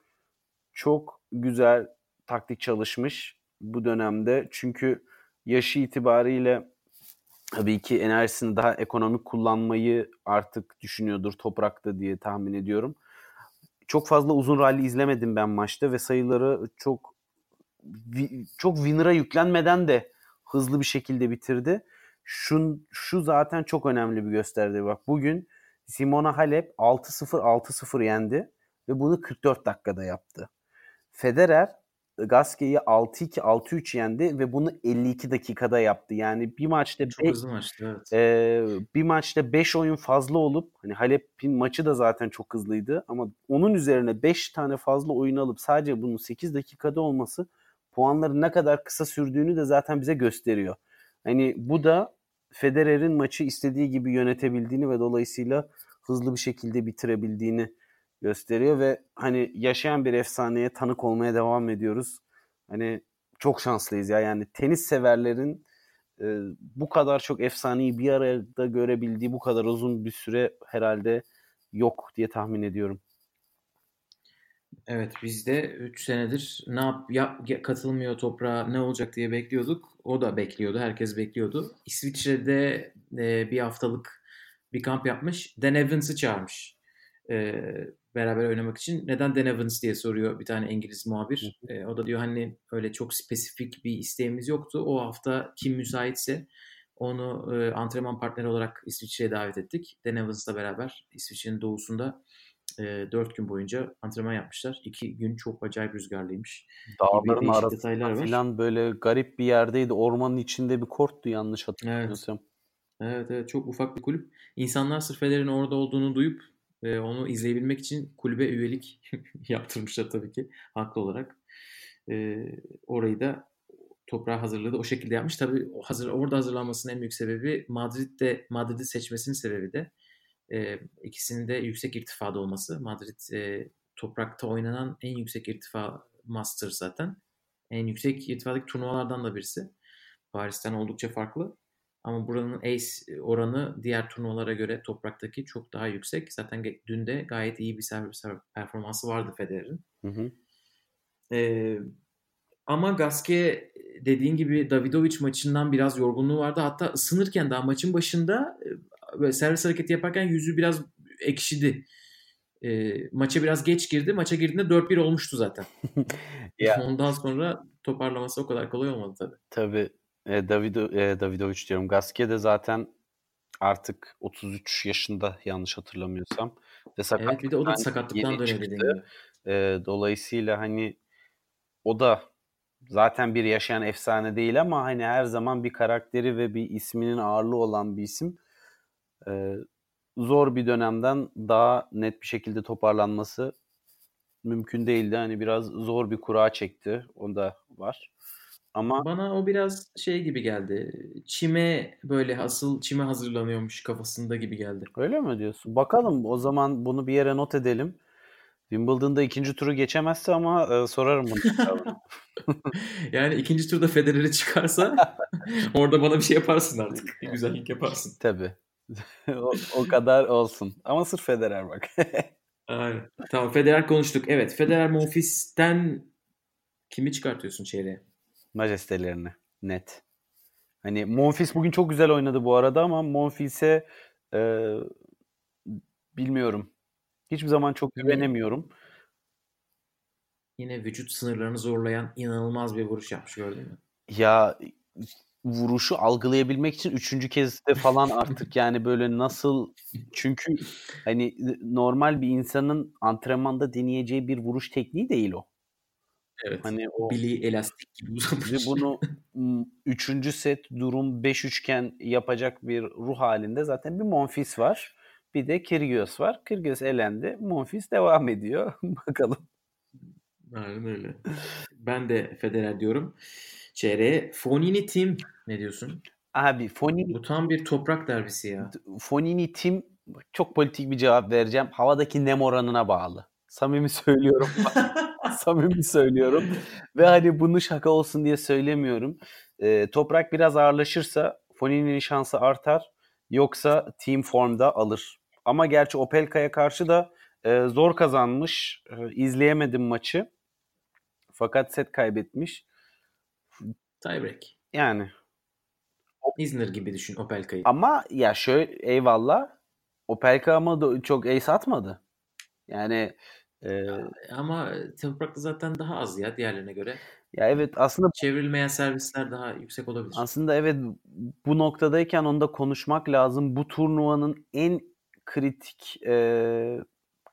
Çok güzel taktik çalışmış bu dönemde. Çünkü yaşı itibariyle tabii ki enerjisini daha ekonomik kullanmayı artık düşünüyordur toprakta diye tahmin ediyorum. Çok fazla uzun rally izlemedim ben maçta ve sayıları çok çok winner'a yüklenmeden de hızlı bir şekilde bitirdi. Şu, şu zaten çok önemli bir gösterdi. Bak bugün Simona Halep 6-0 6-0 yendi ve bunu 44 dakikada yaptı. Federer Gasquet'i 6-2 6-3 yendi ve bunu 52 dakikada yaptı. Yani bir maçta Çok be- hızlı maçtı evet. ee, bir maçta 5 oyun fazla olup hani Halep'in maçı da zaten çok hızlıydı ama onun üzerine 5 tane fazla oyun alıp sadece bunun 8 dakikada olması puanların ne kadar kısa sürdüğünü de zaten bize gösteriyor. Hani bu da Federer'in maçı istediği gibi yönetebildiğini ve dolayısıyla hızlı bir şekilde bitirebildiğini gösteriyor ve hani yaşayan bir efsaneye tanık olmaya devam ediyoruz. Hani çok şanslıyız ya yani tenis severlerin e, bu kadar çok efsaneyi bir arada görebildiği bu kadar uzun bir süre herhalde yok diye tahmin ediyorum. Evet biz de 3 senedir ne yap, ya, ya- katılmıyor toprağa ne olacak diye bekliyorduk. O da bekliyordu. Herkes bekliyordu. İsviçre'de e, bir haftalık bir kamp yapmış. Dan Evans'ı çağırmış. E, beraber oynamak için. Neden Dan Evans diye soruyor bir tane İngiliz muhabir. E, o da diyor hani öyle çok spesifik bir isteğimiz yoktu. O hafta kim müsaitse onu e, antrenman partneri olarak İsviçre'ye davet ettik. Dan Evans'la beraber İsviçre'nin doğusunda e, 4 gün boyunca antrenman yapmışlar. 2 gün çok acayip rüzgarlıymış. Dağların arasında falan böyle garip bir yerdeydi. Ormanın içinde bir korttu yanlış hatırlamıyorsam. Evet evet çok ufak bir kulüp. İnsanlar sırf Federer'in orada olduğunu duyup e, onu izleyebilmek için kulübe üyelik <laughs> yaptırmışlar tabii ki haklı olarak. E, orayı da toprağa hazırlığı da o şekilde yapmış. Tabii hazır orada hazırlanmasının en büyük sebebi Madrid'de Madrid'i seçmesinin sebebi de e, ikisinin de yüksek irtifada olması. Madrid e, toprakta oynanan en yüksek irtifa master zaten. En yüksek irtifadaki turnuvalardan da birisi. Paris'ten oldukça farklı. Ama buranın ace oranı diğer turnuvalara göre topraktaki çok daha yüksek. Zaten dün de gayet iyi bir servis performansı vardı Federer'in. Hı hı. Ee, ama Gasquet dediğin gibi Davidovic maçından biraz yorgunluğu vardı. Hatta ısınırken daha maçın başında e, böyle servis hareketi yaparken yüzü biraz ekşidi. E, maça biraz geç girdi. Maça girdiğinde 4-1 olmuştu zaten. <laughs> Ya. Ondan sonra toparlaması o kadar kolay olmadı tabii. Tabii e, Davido, e, Davidovic diyorum. Gasquet de zaten artık 33 yaşında yanlış hatırlamıyorsam. Ve Evet bir de o da sakatlıktan gibi. E, dolayısıyla hani o da zaten bir yaşayan efsane değil ama hani her zaman bir karakteri ve bir isminin ağırlığı olan bir isim. E, zor bir dönemden daha net bir şekilde toparlanması mümkün değildi. Hani biraz zor bir kura çekti. O da var. Ama Bana o biraz şey gibi geldi. Çime böyle asıl çime hazırlanıyormuş kafasında gibi geldi. öyle mi diyorsun? Bakalım o zaman bunu bir yere not edelim. Wimbledon'da ikinci turu geçemezse ama e, sorarım bunu. hesabını. <laughs> Yani ikinci turda Federer'i çıkarsa <laughs> orada bana bir şey yaparsın artık. Bir güzellik yaparsın. Tabii. <laughs> o, o kadar olsun. Ama sırf Federer bak. Aynen. Tamam Federer konuştuk. Evet Federer Monfils'ten kimi çıkartıyorsun çeyreğe? Majestelerine. Net. Hani Monfils bugün çok güzel oynadı bu arada ama Monfils'e e, bilmiyorum. Hiçbir zaman çok güvenemiyorum. Yine vücut sınırlarını zorlayan inanılmaz bir vuruş yapmış gördün mü? Ya vuruşu algılayabilmek için üçüncü kez de falan artık <laughs> yani böyle nasıl çünkü hani normal bir insanın antrenmanda deneyeceği bir vuruş tekniği değil o. Evet. Hani o Bili elastik gibi uzamış. bunu <laughs> üçüncü set durum 5 üçgen yapacak bir ruh halinde zaten bir Monfils var. Bir de Kyrgios var. Kyrgios elendi. Monfils devam ediyor. <laughs> Bakalım. Aynen öyle. Ben de Federer diyorum. Çeyreğe Fonini Tim ne diyorsun? Abi Fonini Bu tam bir toprak derbisi ya. Fonini Tim çok politik bir cevap vereceğim. Havadaki nem oranına bağlı. Samimi söylüyorum. <laughs> <laughs> Samimi söylüyorum. Ve hani bunu şaka olsun diye söylemiyorum. Ee, toprak biraz ağırlaşırsa Fonini'nin şansı artar. Yoksa team formda alır. Ama gerçi Opelka'ya karşı da e, zor kazanmış. E, izleyemedim maçı. Fakat set kaybetmiş. Tiebreak. Yani İzmir gibi düşün Opelka'yı. Ama ya şöyle eyvallah. Opelka ama da çok ace atmadı. Yani e, Ama toprakta zaten daha az ya diğerlerine göre. ya evet aslında Çevrilmeyen servisler daha yüksek olabilir. aslında evet bu noktadayken onda konuşmak lazım. Bu turnuvanın en kritik e,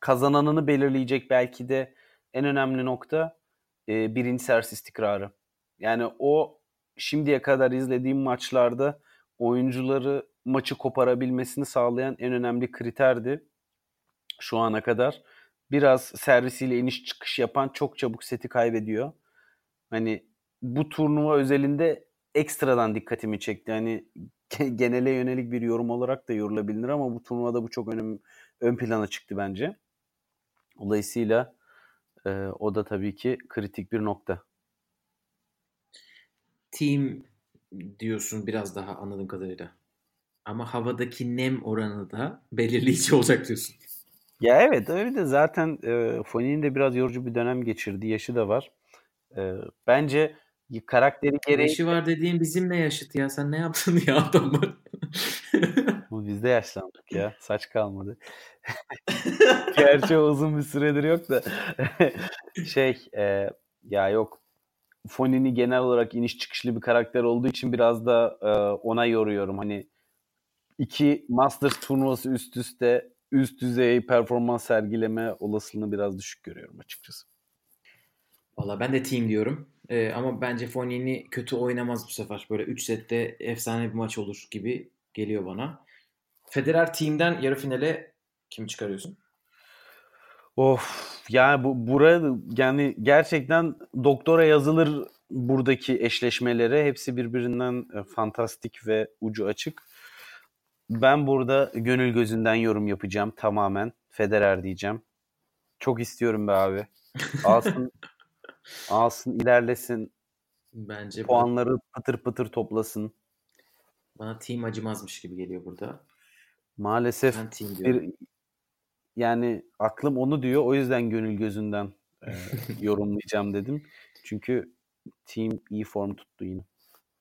kazananını belirleyecek belki de en önemli nokta e, birinci servis istikrarı. Yani o şimdiye kadar izlediğim maçlarda oyuncuları maçı koparabilmesini sağlayan en önemli kriterdi şu ana kadar. Biraz servisiyle iniş çıkış yapan çok çabuk seti kaybediyor. Hani bu turnuva özelinde ekstradan dikkatimi çekti. Hani genele yönelik bir yorum olarak da yorulabilir ama bu turnuvada bu çok önem, ön plana çıktı bence. Dolayısıyla e, o da tabii ki kritik bir nokta. Team diyorsun biraz daha anladığım kadarıyla. Ama havadaki nem oranı da belirleyici <laughs> olacak diyorsun. Ya evet öyle de zaten e, Fonini'nin de biraz yorucu bir dönem geçirdi. Yaşı da var. E, bence karakteri gereği Yaşı var dediğin bizimle yaşıt ya. Sen ne yaptın ya adamı? <laughs> Bu biz de yaşlandık ya. Saç kalmadı. <laughs> Gerçi uzun bir süredir yok da. <laughs> şey e, ya yok. Fonini genel olarak iniş çıkışlı bir karakter olduğu için biraz da e, ona yoruyorum. Hani iki Masters turnuvası üst üste üst düzey performans sergileme olasılığını biraz düşük görüyorum açıkçası. Valla ben de team diyorum. Ee, ama bence Fonini kötü oynamaz bu sefer. Böyle 3 sette efsane bir maç olur gibi geliyor bana. Federer team'den yarı finale kim çıkarıyorsun? Of yani bu burada yani gerçekten doktora yazılır buradaki eşleşmelere. Hepsi birbirinden e, fantastik ve ucu açık. Ben burada gönül gözünden yorum yapacağım tamamen. Federer diyeceğim. Çok istiyorum be abi. Alsın, <laughs> alsın ilerlesin. Bence bana, Puanları pıtır pıtır toplasın. bana team acımazmış gibi geliyor burada. Maalesef Ben team diyorum. bir, yani aklım onu diyor. O yüzden gönül gözünden e, <laughs> yorumlayacağım dedim. Çünkü team iyi form tuttu yine.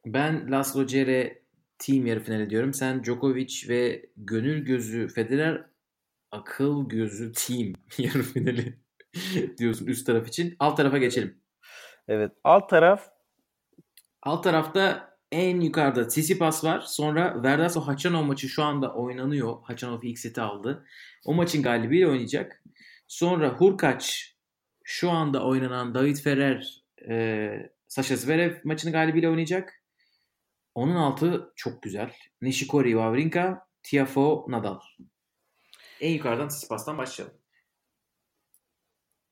Ben Laszlo Cere team yarı finali diyorum. Sen Djokovic ve gönül gözü Federer akıl gözü team <laughs> yarı finali <laughs> diyorsun üst taraf için. Alt tarafa geçelim. Evet. Alt taraf Alt tarafta en yukarıda Tsitsipas var. Sonra Verdaso Hachanov maçı şu anda oynanıyor. Hachanov ilk seti aldı. O maçın galibiyle oynayacak. Sonra Hurkaç şu anda oynanan David Ferrer e, Sasha Zverev maçını galibiyle oynayacak. Onun altı çok güzel. Nishikori Wawrinka, Tiafoe Nadal. En yukarıdan Tsitsipas'tan başlayalım.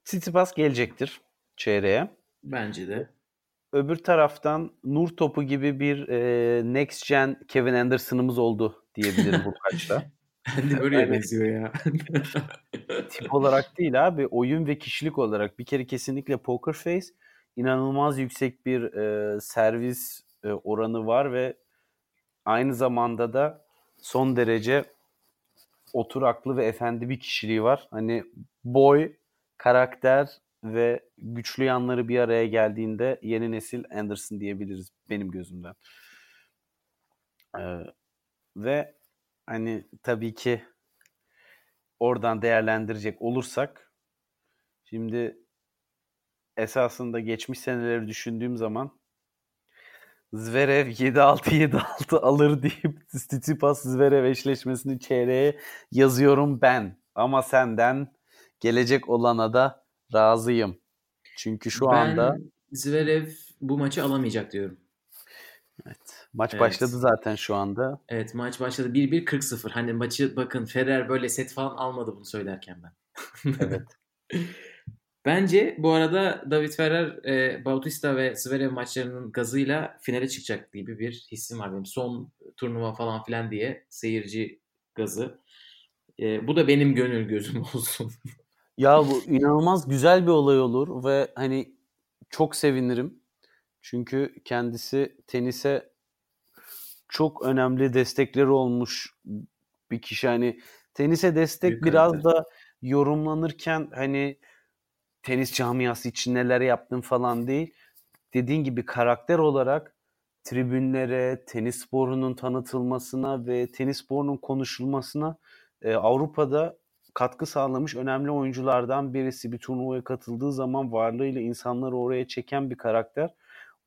Tsitsipas gelecektir çeyreğe. Bence de. Öbür taraftan nur topu gibi bir e, next gen Kevin Anderson'ımız oldu diyebilirim Hurkaç'ta. Andy Murray'e benziyor ya. <laughs> Tip olarak değil abi. Oyun ve kişilik olarak bir kere kesinlikle poker face inanılmaz yüksek bir e, servis e, oranı var ve aynı zamanda da son derece oturaklı ve efendi bir kişiliği var. Hani boy, karakter ve güçlü yanları bir araya geldiğinde yeni nesil Anderson diyebiliriz benim gözümden. Ee, ve hani tabii ki oradan değerlendirecek olursak şimdi esasında geçmiş seneleri düşündüğüm zaman Zverev 7-6-7-6 alır deyip Tsitsipas Zverev eşleşmesini çeyreğe yazıyorum ben. Ama senden gelecek olana da razıyım. Çünkü şu ben anda Zverev bu maçı alamayacak diyorum. evet, maç Evet. başladı zaten şu anda. Evet maç başladı 1-1 40-0. Hani maçı bakın Ferrer böyle set falan almadı bunu söylerken ben. Evet. <laughs> Bence bu arada David Ferrer, e, Bautista ve Zverev maçlarının gazıyla finale çıkacak gibi bir hissim var benim. Son turnuva falan filan diye seyirci gazı. E, bu da benim gönül gözüm <laughs> olsun. Ya bu inanılmaz güzel bir olay olur ve hani çok sevinirim. Çünkü kendisi tenise çok önemli destekleri olmuş bir kişi. Hani tenise destek Büyük biraz da yorumlanırken hani tenis camiası için neler yaptın falan değil. Dediğin gibi karakter olarak tribünlere, tenis sporunun tanıtılmasına ve tenis sporunun konuşulmasına e, Avrupa'da katkı sağlamış önemli oyunculardan birisi. Bir turnuvaya katıldığı zaman varlığıyla insanları oraya çeken bir karakter.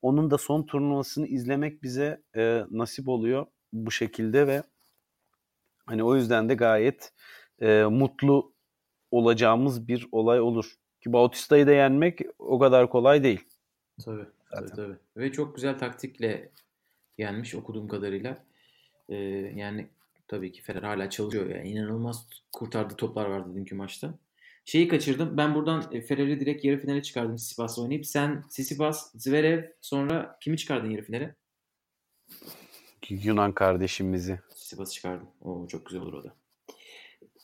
Onun da son turnuvasını izlemek bize e, nasip oluyor bu şekilde ve hani o yüzden de gayet e, mutlu olacağımız bir olay olur. Ki Bautista'yı da yenmek o kadar kolay değil. Tabii, tabii, Zaten. tabii. Ve çok güzel taktikle yenmiş okuduğum kadarıyla. E, yani tabii ki Ferrer hala çalışıyor. Yani inanılmaz kurtardığı toplar vardı dünkü maçta. Şeyi kaçırdım. Ben buradan e, Ferrer'i direkt yarı finale çıkardım Tsitsipas'la oynayıp. Sen Tsitsipas, Zverev sonra kimi çıkardın yarı finale? Yunan kardeşimizi. Tsitsipas'ı çıkardım. Oo, çok güzel olur o da.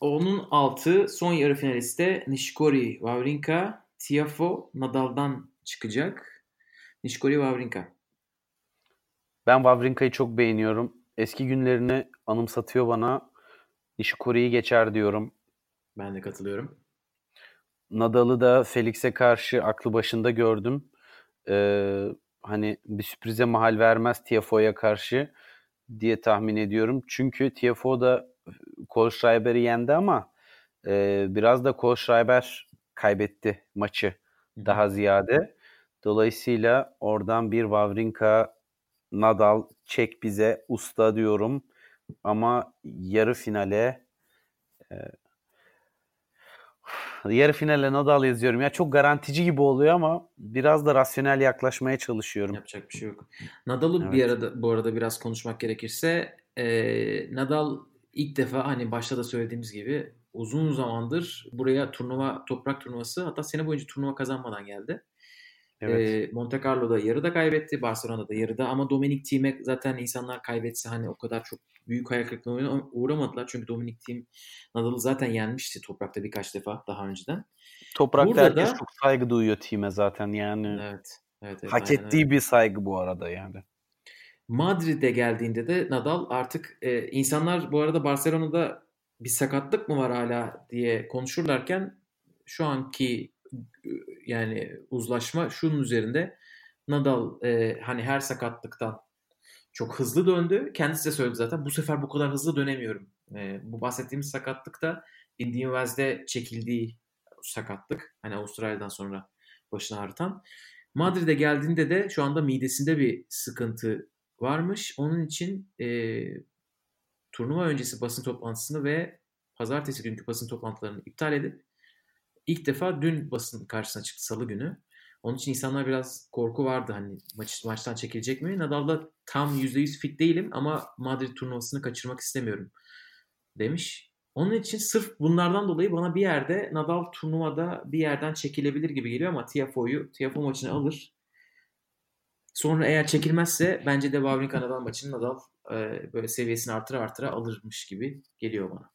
Onun altı son yarı finaliste Nishikori Wawrinka, Tiafoe Nadal'dan çıkacak. Nishikori Wawrinka. Ben Wawrinka'yı çok beğeniyorum. Eski günlerini anımsatıyor bana. Nishikori'yi geçer diyorum. Ben de katılıyorum. Nadal'ı da Felix'e karşı aklı başında gördüm. Ee, hani bir sürprize mahal vermez Tiafoe'ya karşı diye tahmin ediyorum. Çünkü Tiafoe da Kohlschreiber'i yendi ama e, biraz da Kohlschreiber kaybetti maçı daha ziyade. Dolayısıyla oradan bir Wawrinka Nadal çek bize usta diyorum. Ama yarı finale e, yarı finale Nadal yazıyorum. Ya çok garantici gibi oluyor ama biraz da rasyonel yaklaşmaya çalışıyorum. Yapacak bir şey yok. Nadal'ı Evet. bir arada bu arada biraz konuşmak gerekirse e, Nadal ilk defa hani başta da söylediğimiz gibi uzun zamandır buraya turnuva toprak turnuvası hatta sene boyunca turnuva kazanmadan geldi. Evet. E, Monte Carlo'da yarıda kaybetti, Barcelona'da da yarıda ama Dominic Thiem'e zaten insanlar kaybetse hani o kadar çok büyük hayal kırıklığına uğramadılar. Çünkü Dominic Thiem Nadal'ı zaten yenmişti toprakta birkaç defa daha önceden. Toprakta burada herkes da- çok saygı duyuyor time zaten yani. Evet. Evet, evet Hak aynen ettiği öyle. bir saygı bu arada yani. Madrid'e geldiğinde de Nadal artık e, insanlar bu arada Barcelona'da bir sakatlık mı var hala diye konuşurlarken şu anki e, yani uzlaşma şunun üzerinde Nadal e, hani her sakatlıktan çok hızlı döndü. Kendisi de söyledi zaten bu sefer bu kadar hızlı dönemiyorum. E, bu bahsettiğimiz sakatlık da Indian Wells'de çekildiği sakatlık. Hani Avustralya'dan sonra başını ağrıtan. Madrid'e geldiğinde de şu anda midesinde bir sıkıntı varmış. Onun için e, turnuva öncesi basın toplantısını ve pazartesi günkü basın toplantılarını iptal edip ilk defa dün basın karşısına çıktı salı günü. Onun için insanlar biraz korku vardı hani maç, maçtan çekilecek mi? Nadal da tam %100 fit değilim ama Madrid turnuvasını kaçırmak istemiyorum demiş. Onun için sırf bunlardan dolayı bana bir yerde Nadal turnuvada bir yerden çekilebilir gibi geliyor ama Tiafoe'yu Tiafoe maçını alır. Sonra eğer çekilmezse bence de Wawrinka Nadal maçını Nadal e, böyle seviyesini artıra artıra alırmış gibi geliyor bana.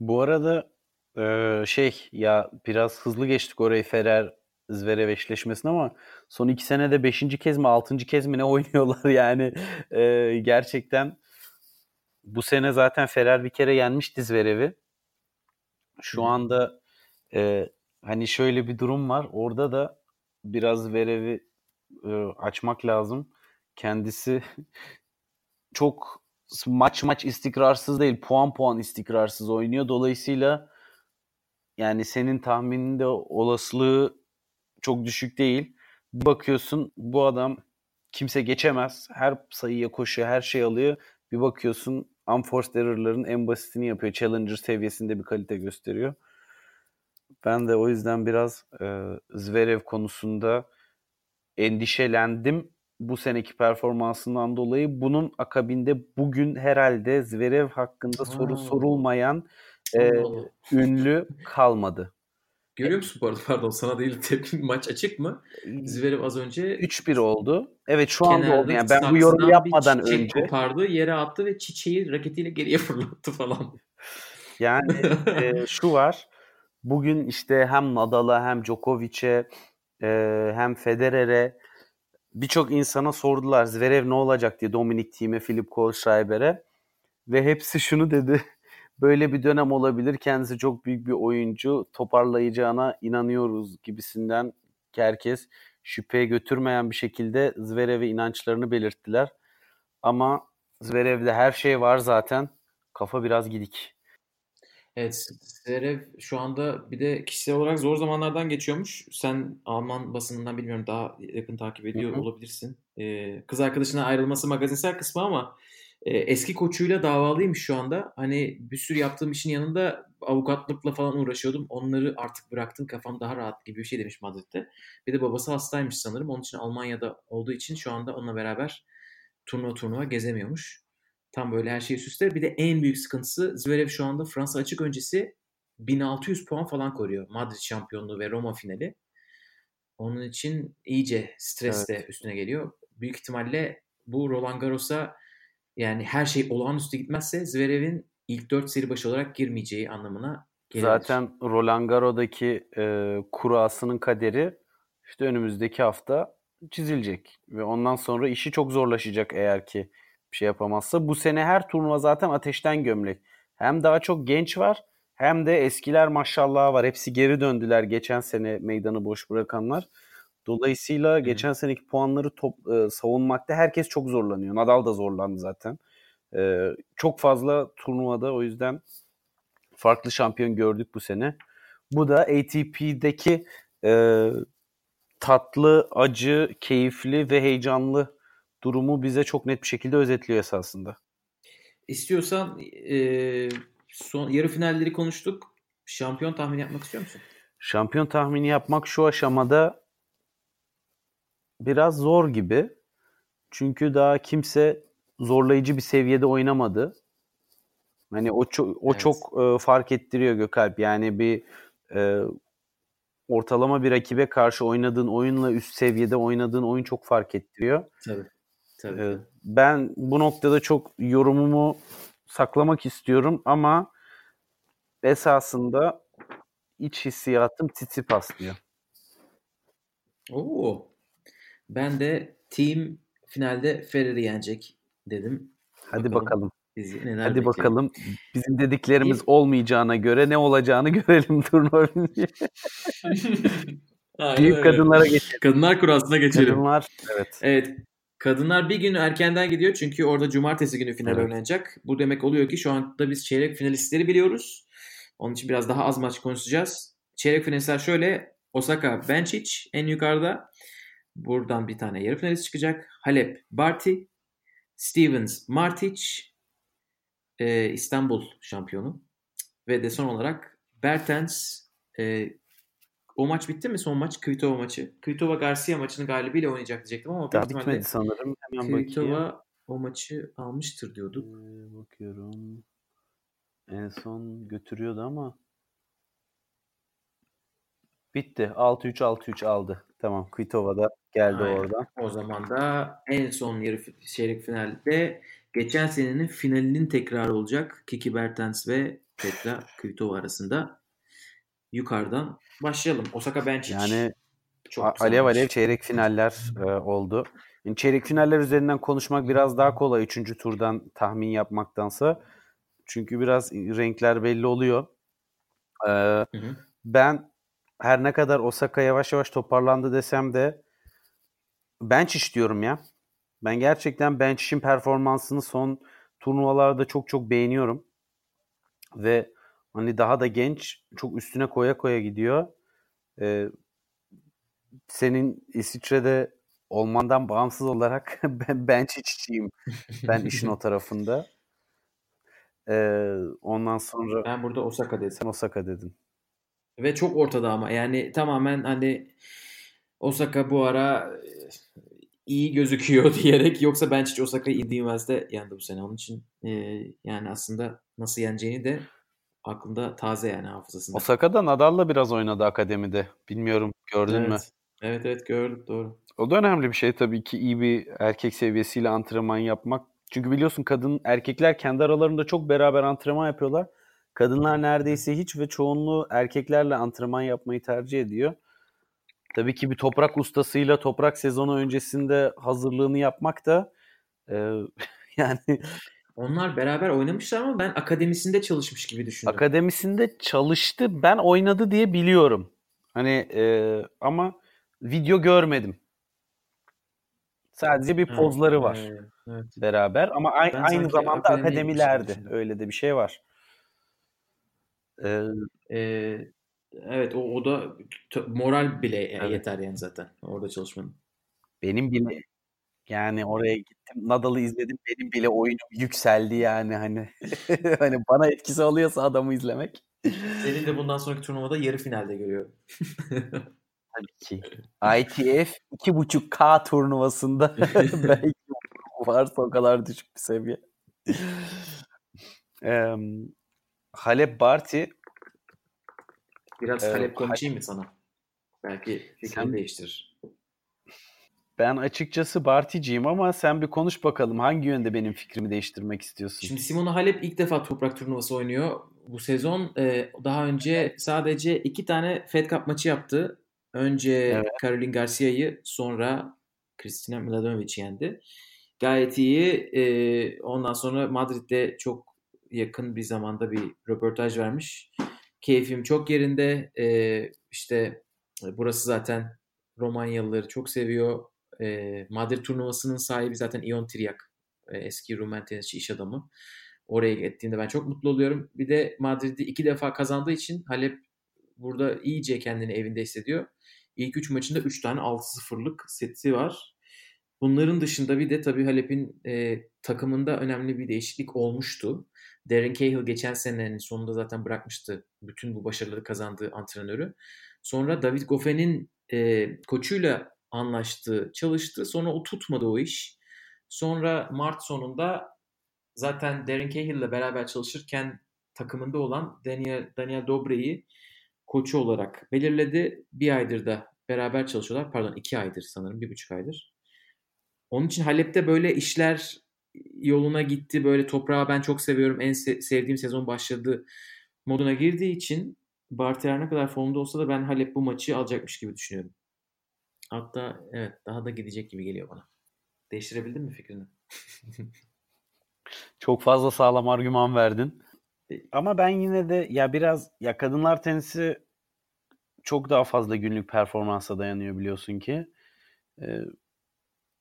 Bu arada e, şey ya biraz hızlı geçtik orayı Ferrer Zverev eşleşmesine ama son iki senede beşinci kez mi altıncı kez mi ne <laughs> oynuyorlar yani E, gerçekten bu sene zaten Ferrer bir kere yenmişti Zverev'i. Şu anda e, hani şöyle bir durum var. Orada da biraz Zverev'i e, açmak lazım. Kendisi <laughs> çok maç maç istikrarsız değil. Puan puan istikrarsız oynuyor. Dolayısıyla yani senin tahmininde olasılığı çok düşük değil. Bakıyorsun bu adam kimse geçemez. Her sayıya koşuyor, her şey alıyor. Bir bakıyorsun unforced error'ların en basitini yapıyor. Challenger seviyesinde bir kalite gösteriyor. Ben de o yüzden biraz e, Zverev konusunda endişelendim bu seneki performansından dolayı. Bunun akabinde bugün herhalde Zverev hakkında soru sorulmayan e, ünlü kalmadı. Görüyor musun bu arada? Pardon sana değil tepki maç açık mı? Zverev az önce 3-1 oldu. Evet şu anda oldu. Yani ben bu yorumu bir yapmadan çiçek önce kopardı, yere attı ve çiçeği raketiyle geriye <laughs> fırlattı falan. yani <laughs> e, şu var. Bugün işte hem Nadal'a hem Djokovic'e e, hem Federer'e birçok insana sordular Zverev ne olacak diye Dominic Thiem'e, Philip Kohlschreiber'e ve hepsi şunu dedi. <laughs> Böyle bir dönem olabilir. Kendisi çok büyük bir oyuncu. Toparlayacağına inanıyoruz gibisinden herkes şüpheye götürmeyen bir şekilde Zverev'e inançlarını belirttiler. Ama Zverev'de her şey var zaten. Kafa biraz gidik. Evet, Zverev şu anda bir de kişisel olarak zor zamanlardan geçiyormuş. Sen Alman basınından bilmiyorum daha yakın takip ediyor Hı hı. olabilirsin. Ee, kız arkadaşına ayrılması magazinsel kısmı ama e, eski koçuyla davalıymış şu anda. Hani bir sürü yaptığım işin yanında avukatlıkla falan uğraşıyordum. Onları artık bıraktım kafam daha rahat gibi bir şey demiş Madrid'de. Bir de babası hastaymış sanırım. Onun için Almanya'da olduğu için şu anda onunla beraber turnuva turnuva gezemiyormuş. Tam böyle her şey üst üste. Bir de en büyük sıkıntısı Zverev şu anda Fransa açık öncesi 1600 puan falan koruyor. Madrid şampiyonluğu ve Roma finali. Onun için iyice stres de üstüne geliyor. Büyük ihtimalle bu Roland Garros'a yani her şey olağanüstü gitmezse Zverev'in ilk 4 seri başı olarak girmeyeceği anlamına gelebilir. Zaten Roland Garros'daki e, kurasının kaderi işte önümüzdeki hafta çizilecek. Ve ondan sonra işi çok zorlaşacak eğer ki bir şey yapamazsa. Bu sene her turnuva zaten ateşten gömlek. Hem daha çok genç var hem de eskiler maşallah var. Hepsi geri döndüler geçen sene meydanı boş bırakanlar. Dolayısıyla Hı. geçen seneki puanları top, e, savunmakta herkes çok zorlanıyor. Nadal da zorlandı zaten. E, çok fazla turnuvada o yüzden farklı şampiyon gördük bu sene. Bu da ATP'deki e, tatlı, acı, keyifli ve heyecanlı durumu bize çok net bir şekilde özetliyor esasında. İstiyorsan e, son yarı finalleri konuştuk. Şampiyon tahmini yapmak istiyor musun? Şampiyon tahmini yapmak şu aşamada biraz zor gibi. Çünkü daha kimse zorlayıcı bir seviyede oynamadı. Hani o çok o Evet. çok e, fark ettiriyor Gökalp. Yani bir e, ortalama bir rakibe karşı oynadığın oyunla üst seviyede oynadığın oyun çok fark ettiriyor. Tabii. Tabii. Ee, Ben bu noktada çok yorumumu saklamak istiyorum ama esasında iç hissiyatım Tsitsipas diyor. Oo. Ben de team finalde Ferrer'i yenecek dedim. Hadi Bakalım bakalım. Bizi neler Hadi bekliyor. bakalım. Bizim dediklerimiz olmayacağına göre ne olacağını <laughs> görelim turnuva bitince. <laughs> Aynen Büyük kadınlara geçelim. Kadınlar kurasına geçelim. Kadınlar evet. Evet. Kadınlar bir gün erkenden gidiyor çünkü orada cumartesi günü final Evet. oynanacak. Bu demek oluyor ki şu anda biz çeyrek finalistleri biliyoruz. Onun için biraz daha az maç konuşacağız. Çeyrek finalistler şöyle. Osaka Benčić en yukarıda. Buradan bir tane yarı finalist çıkacak. Halep Barty. Stevens Martic. e, İstanbul şampiyonu. Ve de son olarak Bertens e, o maç bitti mi son maç? Kvitova maçı. Kvitova Garcia maçını galibiyle oynayacak diyecektim ama Daha bitmedi sanırım. Hemen bakayım. Kvitova o maçı almıştır Ee, diyorduk. bakıyorum. En son götürüyordu ama bitti. 6-3 6-3 aldı. Tamam. Kvitova da geldi Aynen. oradan. O zaman da en son yarı çeyrek finalde geçen senenin finalinin tekrarı olacak. Kiki Bertens ve Petra Kvitova arasında. Yukarıdan başlayalım. Osaka Benčić. Yani Çok alev alev çeyrek finaller e, oldu. Yani çeyrek finaller üzerinden konuşmak biraz daha kolay. Üçüncü turdan tahmin yapmaktansa. Çünkü biraz renkler belli oluyor. Ee, Hı hı. ben her ne kadar Osaka yavaş yavaş toparlandı desem de bench iş diyorum ya. Ben gerçekten bench işin performansını son turnuvalarda çok çok beğeniyorum. Ve hani daha da genç, çok üstüne koya koya gidiyor. Ee, senin İsviçre'de olmandan bağımsız olarak <laughs> ben bench içiciyim. Ben işin o <laughs> tarafında. Ee, ondan sonra Ben burada Osaka dedim. Osaka dedin. Ve çok ortada ama yani tamamen hani Osaka bu ara iyi gözüküyor <laughs> diyerek yoksa ben hiç Osaka'yı Indiğimez'de yendi bu sene. Onun için e, yani aslında nasıl yeneceğini de aklında taze yani hafızasında. Osaka'da Nadal'la biraz oynadı akademide. Bilmiyorum gördün mü? Evet. Evet evet gördüm doğru. O da önemli bir şey tabii ki iyi bir erkek seviyesiyle antrenman yapmak. Çünkü biliyorsun kadın erkekler kendi aralarında çok beraber antrenman yapıyorlar. Kadınlar neredeyse hiç ve çoğunluğu erkeklerle antrenman yapmayı tercih ediyor. Tabii ki bir toprak ustasıyla toprak sezonu öncesinde hazırlığını yapmak da e, <laughs> yani Onlar beraber oynamışlar ama ben akademisinde çalışmış gibi düşündüm. akademisinde çalıştı. Ben oynadı diye biliyorum. Hani e, ama video görmedim. Sadece bir pozları var. evet, evet. beraber ama Ben aynı zamanda akademilerdi. Öyle de bir şey var. Ee, Ee, evet o, o da moral bile Evet. yeter yani zaten orada çalışmanın. benim bile yani oraya gittim Nadal'ı izledim benim bile oyunum yükseldi yani hani <laughs> hani bana etkisi oluyorsa adamı izlemek Seni de bundan sonraki turnuvada yarı finalde görüyorum. tabii ki. ITF 2.5K turnuvasında <laughs> belki varsa o kadar düşük bir seviye. Ee, Halep Barty Biraz Ee, Halep konuşayım mı sana? Belki fikrini Sen- değiştirir. Ben açıkçası Barty'ciyim ama sen bir konuş bakalım hangi yönde benim fikrimi değiştirmek istiyorsun? Şimdi Simona Halep ilk defa toprak turnuvası oynuyor. Bu sezon e, daha önce sadece iki tane Fed Cup maçı yaptı. Önce Evet. Caroline Garcia'yı sonra Kristina Mladenovic'i yendi. Gayet iyi. E, ondan sonra Madrid'de çok yakın bir zamanda bir röportaj vermiş. Keyfim çok yerinde. E, işte burası zaten Romanyalıları çok seviyor. E, Madrid turnuvasının sahibi zaten Ion Tiryak. E, eski Rumen tenisçi iş adamı. Oraya gittiğimde ben çok mutlu oluyorum. Bir de Madrid'i iki defa kazandığı için Halep burada iyice kendini evinde hissediyor. İlk üç maçında 3 tane 6-0'lık seti var. Bunların dışında bir de tabii Halep'in e, takımında önemli bir değişiklik olmuştu. Darren Cahill geçen senenin sonunda zaten bırakmıştı bütün bu başarıları kazandığı antrenörü. Sonra David Goffen'in e, koçuyla anlaştı, çalıştı. Sonra o tutmadı o iş. Sonra Mart sonunda zaten Darren Cahill'le beraber çalışırken takımında olan Daniel, Daniel Dobre'yi koçu olarak belirledi. Bir aydır da beraber çalışıyorlar. Pardon iki aydır sanırım. Bir buçuk aydır. Onun için Halep'te böyle işler yoluna gitti. Böyle toprağı ben çok seviyorum. En se- sevdiğim sezon başladı moduna girdiği için Barty her ne kadar formda olsa da ben Halep bu maçı alacakmış gibi düşünüyorum. Hatta evet daha da gidecek gibi geliyor bana. Değiştirebildin mi fikrini? <laughs> Çok fazla sağlam argüman verdin. Ama ben yine de ya biraz ya kadınlar tenisi çok daha fazla günlük performansa dayanıyor biliyorsun ki. Ee,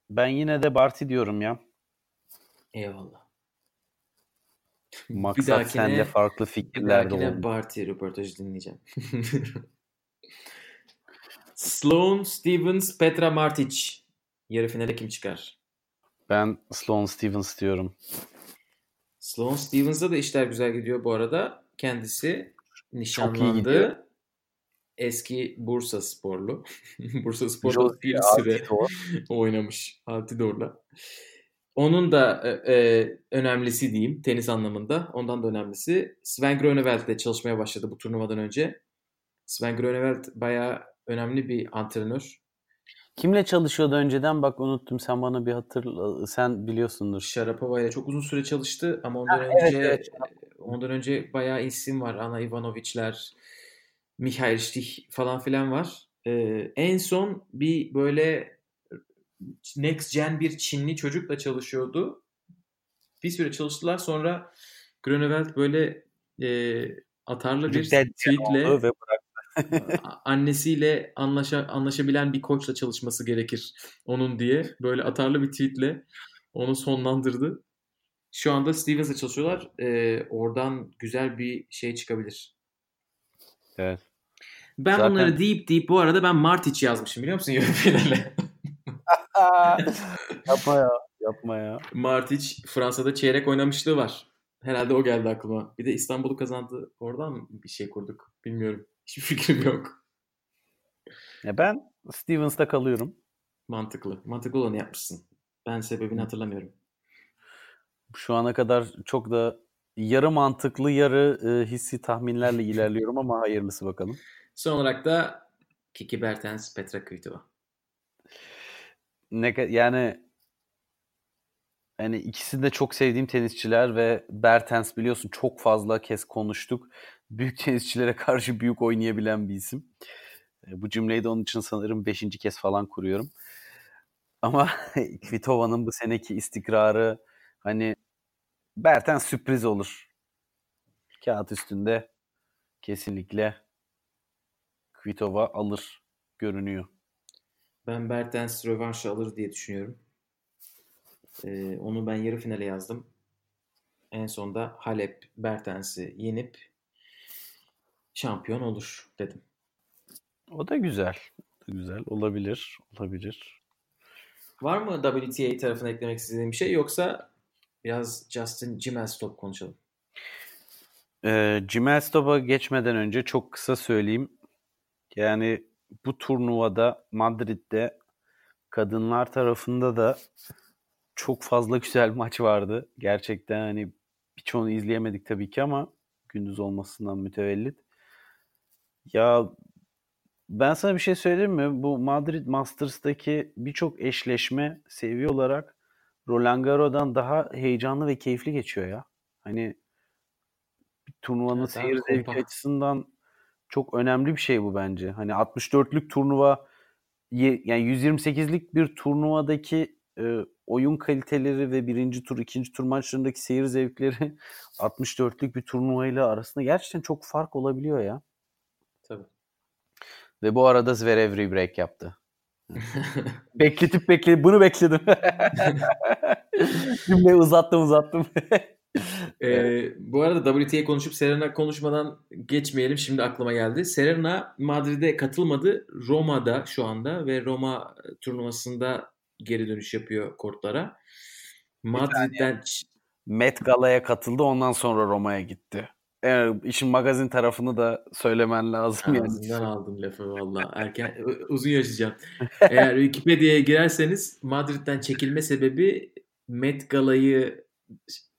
ben yine de Barty diyorum ya. Eyvallah. Maksat dahakine- sende farklı Bir fikirler de dahakine oldu. Barty röportajı dinleyeceğim. <laughs> Sloane Stevens, Petra Martic. Yarı finale kim çıkar? Ben Sloane Stevens diyorum. Sloane Stevens'da da işler güzel gidiyor bu arada. Kendisi nişanlandı. Eski Bursa sporlu. <laughs> Bursa Josie bir süre <laughs> oynamış Altidor'la. Onun da e, e, önemlisi diyeyim tenis anlamında. Ondan da önemlisi Sven Groeneveld'le çalışmaya başladı bu turnuvadan önce. Sven Groeneveld bayağı önemli bir antrenör. Kimle çalışıyordu önceden? Bak unuttum. Sen bana bir hatırla. Sen biliyorsundur. Sharapova ile çok uzun süre çalıştı ama ondan evet, önce evet. ondan önce bayağı isim var. Ana Ivanovic'ler, Mikhail Stich falan filan var. e, en son bir böyle next gen bir Çinli çocukla çalışıyordu. Bir süre çalıştılar sonra Gröneveld böyle e, atarlı bir tweetle ve annesiyle anlaşa, anlaşabilen bir koçla çalışması gerekir onun diye böyle atarlı bir tweetle onu sonlandırdı. Şu anda Stevens'la çalışıyorlar. Ee, oradan güzel bir şey çıkabilir. Evet. Ben Zaten- bunları deyip deyip bu arada ben Martic yazmışım biliyor musun <laughs> <laughs> yapma ya. Yapma ya. Martic Fransa'da çeyrek oynamışlığı var. Herhalde o geldi aklıma. Bir de İstanbul'u kazandı. Oradan bir şey kurduk? Bilmiyorum. Hiçbir fikrim yok. Ya ben Stevens'ta kalıyorum. Mantıklı. Mantıklı olanı yapmışsın. Ben sebebini hatırlamıyorum. Şu ana kadar çok da yarı mantıklı yarı e, hissi tahminlerle ilerliyorum ama hayırlısı bakalım. Son olarak da Kiki Bertens, Petra Kvitova. Ne yani yani ikisi de çok sevdiğim tenisçiler ve Bertens biliyorsun çok fazla kez konuştuk. Büyük tenisçilere karşı büyük oynayabilen bir isim. E, Bu cümleyi de onun için sanırım beşinci kez falan kuruyorum. Ama <laughs> Kvitova'nın bu seneki istikrarı hani Bertens sürpriz olur. Kağıt üstünde kesinlikle Kvitova alır görünüyor. Ben Bertens rövanş alır diye düşünüyorum. Ee, onu ben yarı finale yazdım. En sonda Halep Bertens'i yenip şampiyon olur dedim. O da güzel. O da güzel. Olabilir. Olabilir. Var mı WTA tarafına eklemek istediğin bir şey yoksa biraz Justin Gimelstop konuşalım. Ee, Cimelstop'a geçmeden önce çok kısa söyleyeyim. Yani bu turnuvada Madrid'de kadınlar tarafında da çok fazla güzel maç vardı. Gerçekten hani birçoğunu izleyemedik tabii ki ama gündüz olmasından mütevellit. Ya ben sana bir şey söyleyeyim mi? Bu Madrid Masters'taki birçok eşleşme seviye olarak Roland Garros'dan daha heyecanlı ve keyifli geçiyor ya. Hani bir turnuvanın Evet seyir zevki açısından çok önemli bir şey bu bence. Hani 64'lük turnuva yani 128'lik bir turnuvadaki e, oyun kaliteleri ve birinci tur, ikinci tur maçlarındaki seyir zevkleri <laughs> 64'lük bir turnuvayla arasında gerçekten çok fark olabiliyor ya. Ve bu arada Zverev rebreak yaptı. <laughs> Bekletip bekletip bunu bekledim. <laughs> Cümleyi uzattım uzattım. Ee, bu arada WTA konuşup Serena konuşmadan geçmeyelim. Şimdi aklıma geldi. Serena Madrid'e katılmadı. Roma'da şu anda ve Roma turnuvasında geri dönüş yapıyor kortlara. Madrid'den Met Gala'ya katıldı ondan sonra Roma'ya gitti. Evet, işin magazin tarafını da söylemen lazım yani. Ağzından aldım lafı valla. <laughs> Erken uzun yaşayacaksın. Eğer Wikipedia'ya girerseniz Madrid'den çekilme sebebi Met Gala'yı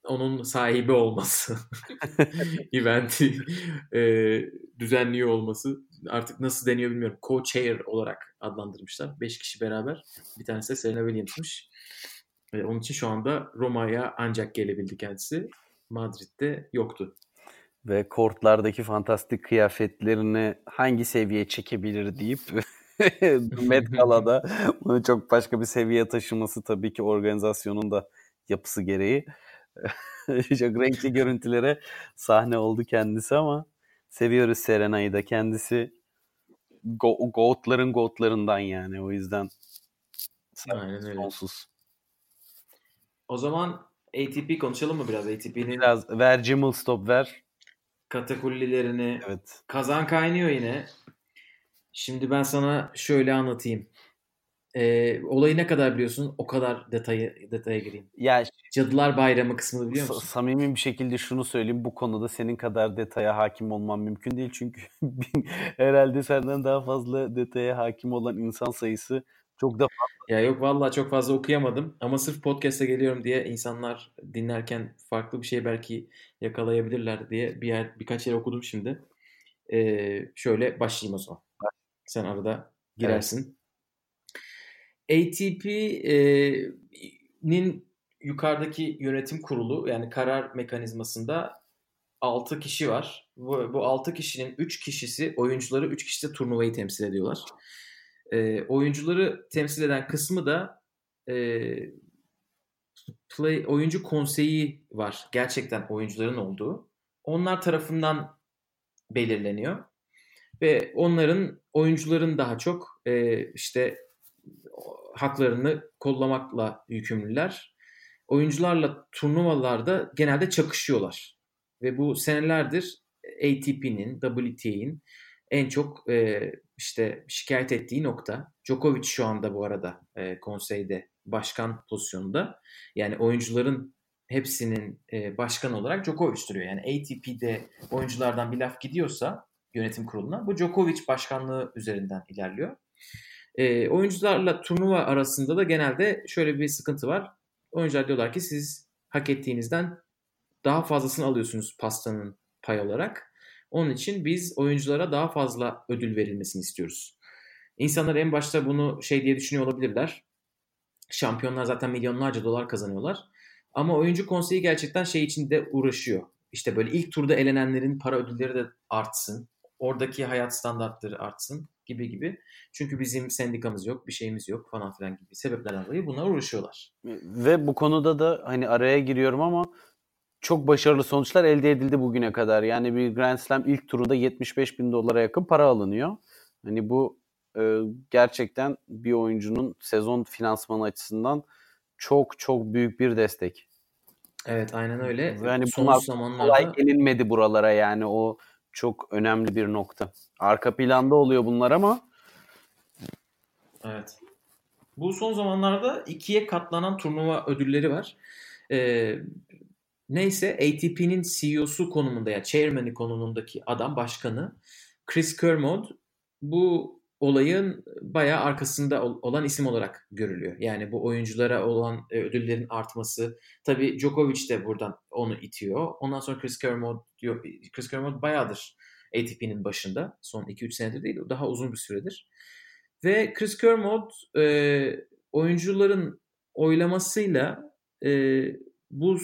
onun sahibi olması. <laughs> Eventi e, düzenliyor olması. Artık nasıl deniyor bilmiyorum. Co-chair olarak adlandırmışlar. Beş kişi beraber. Bir tanesi de Serena Williams'mış. E, onun için şu anda Roma'ya ancak gelebildi kendisi. Madrid'de yoktu. Ve kortlardaki fantastik kıyafetlerini hangi seviyeye çekebilir deyip <laughs> Met Gala'da bunu çok başka bir seviyeye taşıması tabii ki organizasyonun da yapısı gereği. <laughs> çok renkli görüntülere sahne oldu kendisi ama seviyoruz Serena'yı da. Kendisi go- goatların goatlarından yani. O yüzden Aynen öyle. sonsuz. O zaman ATP konuşalım mı biraz? ATP'nin Biraz ver Jimmel stop ver. Katakullilerini Evet. kazan kaynıyor yine. Şimdi ben sana şöyle anlatayım. Ee, olayı ne kadar biliyorsun? O kadar detayı detaya gireyim. Ya Cadılar Bayramı kısmını biliyor musun? Samimi bir şekilde şunu söyleyeyim. Bu konuda senin kadar detaya hakim olmam mümkün değil. Çünkü <laughs> herhalde senden daha fazla detaya hakim olan insan sayısı çok da Ya yok vallahi çok fazla okuyamadım ama sırf podcast'e geliyorum diye insanlar dinlerken farklı bir şey belki yakalayabilirler diye bir yer birkaç yer okudum şimdi. Ee, şöyle başlayayım o zaman. Sen arada girersin. ATP'nin yukarıdaki yönetim kurulu yani karar mekanizmasında 6 kişi var. Bu, bu 6 kişinin 3 kişisi oyuncuları 3 kişi de turnuvayı temsil ediyorlar. E, oyuncuları temsil eden kısmı da e, play oyuncu konseyi var. Gerçekten oyuncuların olduğu. Onlar tarafından belirleniyor. Ve onların oyuncuların daha çok e, işte haklarını kollamakla yükümlüler. Oyuncularla turnuvalarda genelde çakışıyorlar. Ve bu senelerdir ATP'nin, WTA'nin en çok e, işte şikayet ettiği nokta. Djokovic şu anda bu arada e, konseyde başkan pozisyonunda. Yani oyuncuların hepsinin e, başkan olarak Djokovic duruyor. Yani ATP'de oyunculardan bir laf gidiyorsa yönetim kuruluna bu Djokovic başkanlığı üzerinden ilerliyor. E, oyuncularla turnuva arasında da genelde şöyle bir sıkıntı var. Oyuncular diyorlar ki siz hak ettiğinizden daha fazlasını alıyorsunuz pastanın pay olarak. Onun için biz oyunculara daha fazla ödül verilmesini istiyoruz. İnsanlar en başta bunu şey diye düşünüyor olabilirler. Şampiyonlar zaten milyonlarca dolar kazanıyorlar. Ama oyuncu konseyi gerçekten şey için de uğraşıyor. İşte böyle ilk turda elenenlerin para ödülleri de artsın. Oradaki hayat standartları artsın gibi gibi. Çünkü bizim sendikamız yok, bir şeyimiz yok falan filan gibi sebeplerden dolayı bunlar uğraşıyorlar. Ve bu konuda da hani araya giriyorum ama çok başarılı sonuçlar elde edildi bugüne kadar. Yani bir Grand Slam ilk turunda 75 bin dolara yakın para alınıyor. Hani bu e, gerçekten bir oyuncunun sezon finansmanı açısından çok çok büyük bir destek. Evet aynen öyle. Yani Son bunlar zamanlarda... kolay gelinmedi buralara yani o çok önemli bir nokta. Arka planda oluyor bunlar ama Evet. Bu son zamanlarda ikiye katlanan turnuva ödülleri var. Ee, neyse ATP'nin CEO'su konumunda ya yani chairman'i konumundaki adam başkanı Chris Kermode bu olayın bayağı arkasında olan isim olarak görülüyor. Yani bu oyunculara olan e, ödüllerin artması. Tabii Djokovic de buradan onu itiyor. Ondan sonra Chris Kermode diyor. Chris Kermode bayağıdır ATP'nin başında. Son 2-3 senedir değil, daha uzun bir süredir. Ve Chris Kermode e, oyuncuların oylamasıyla e, bu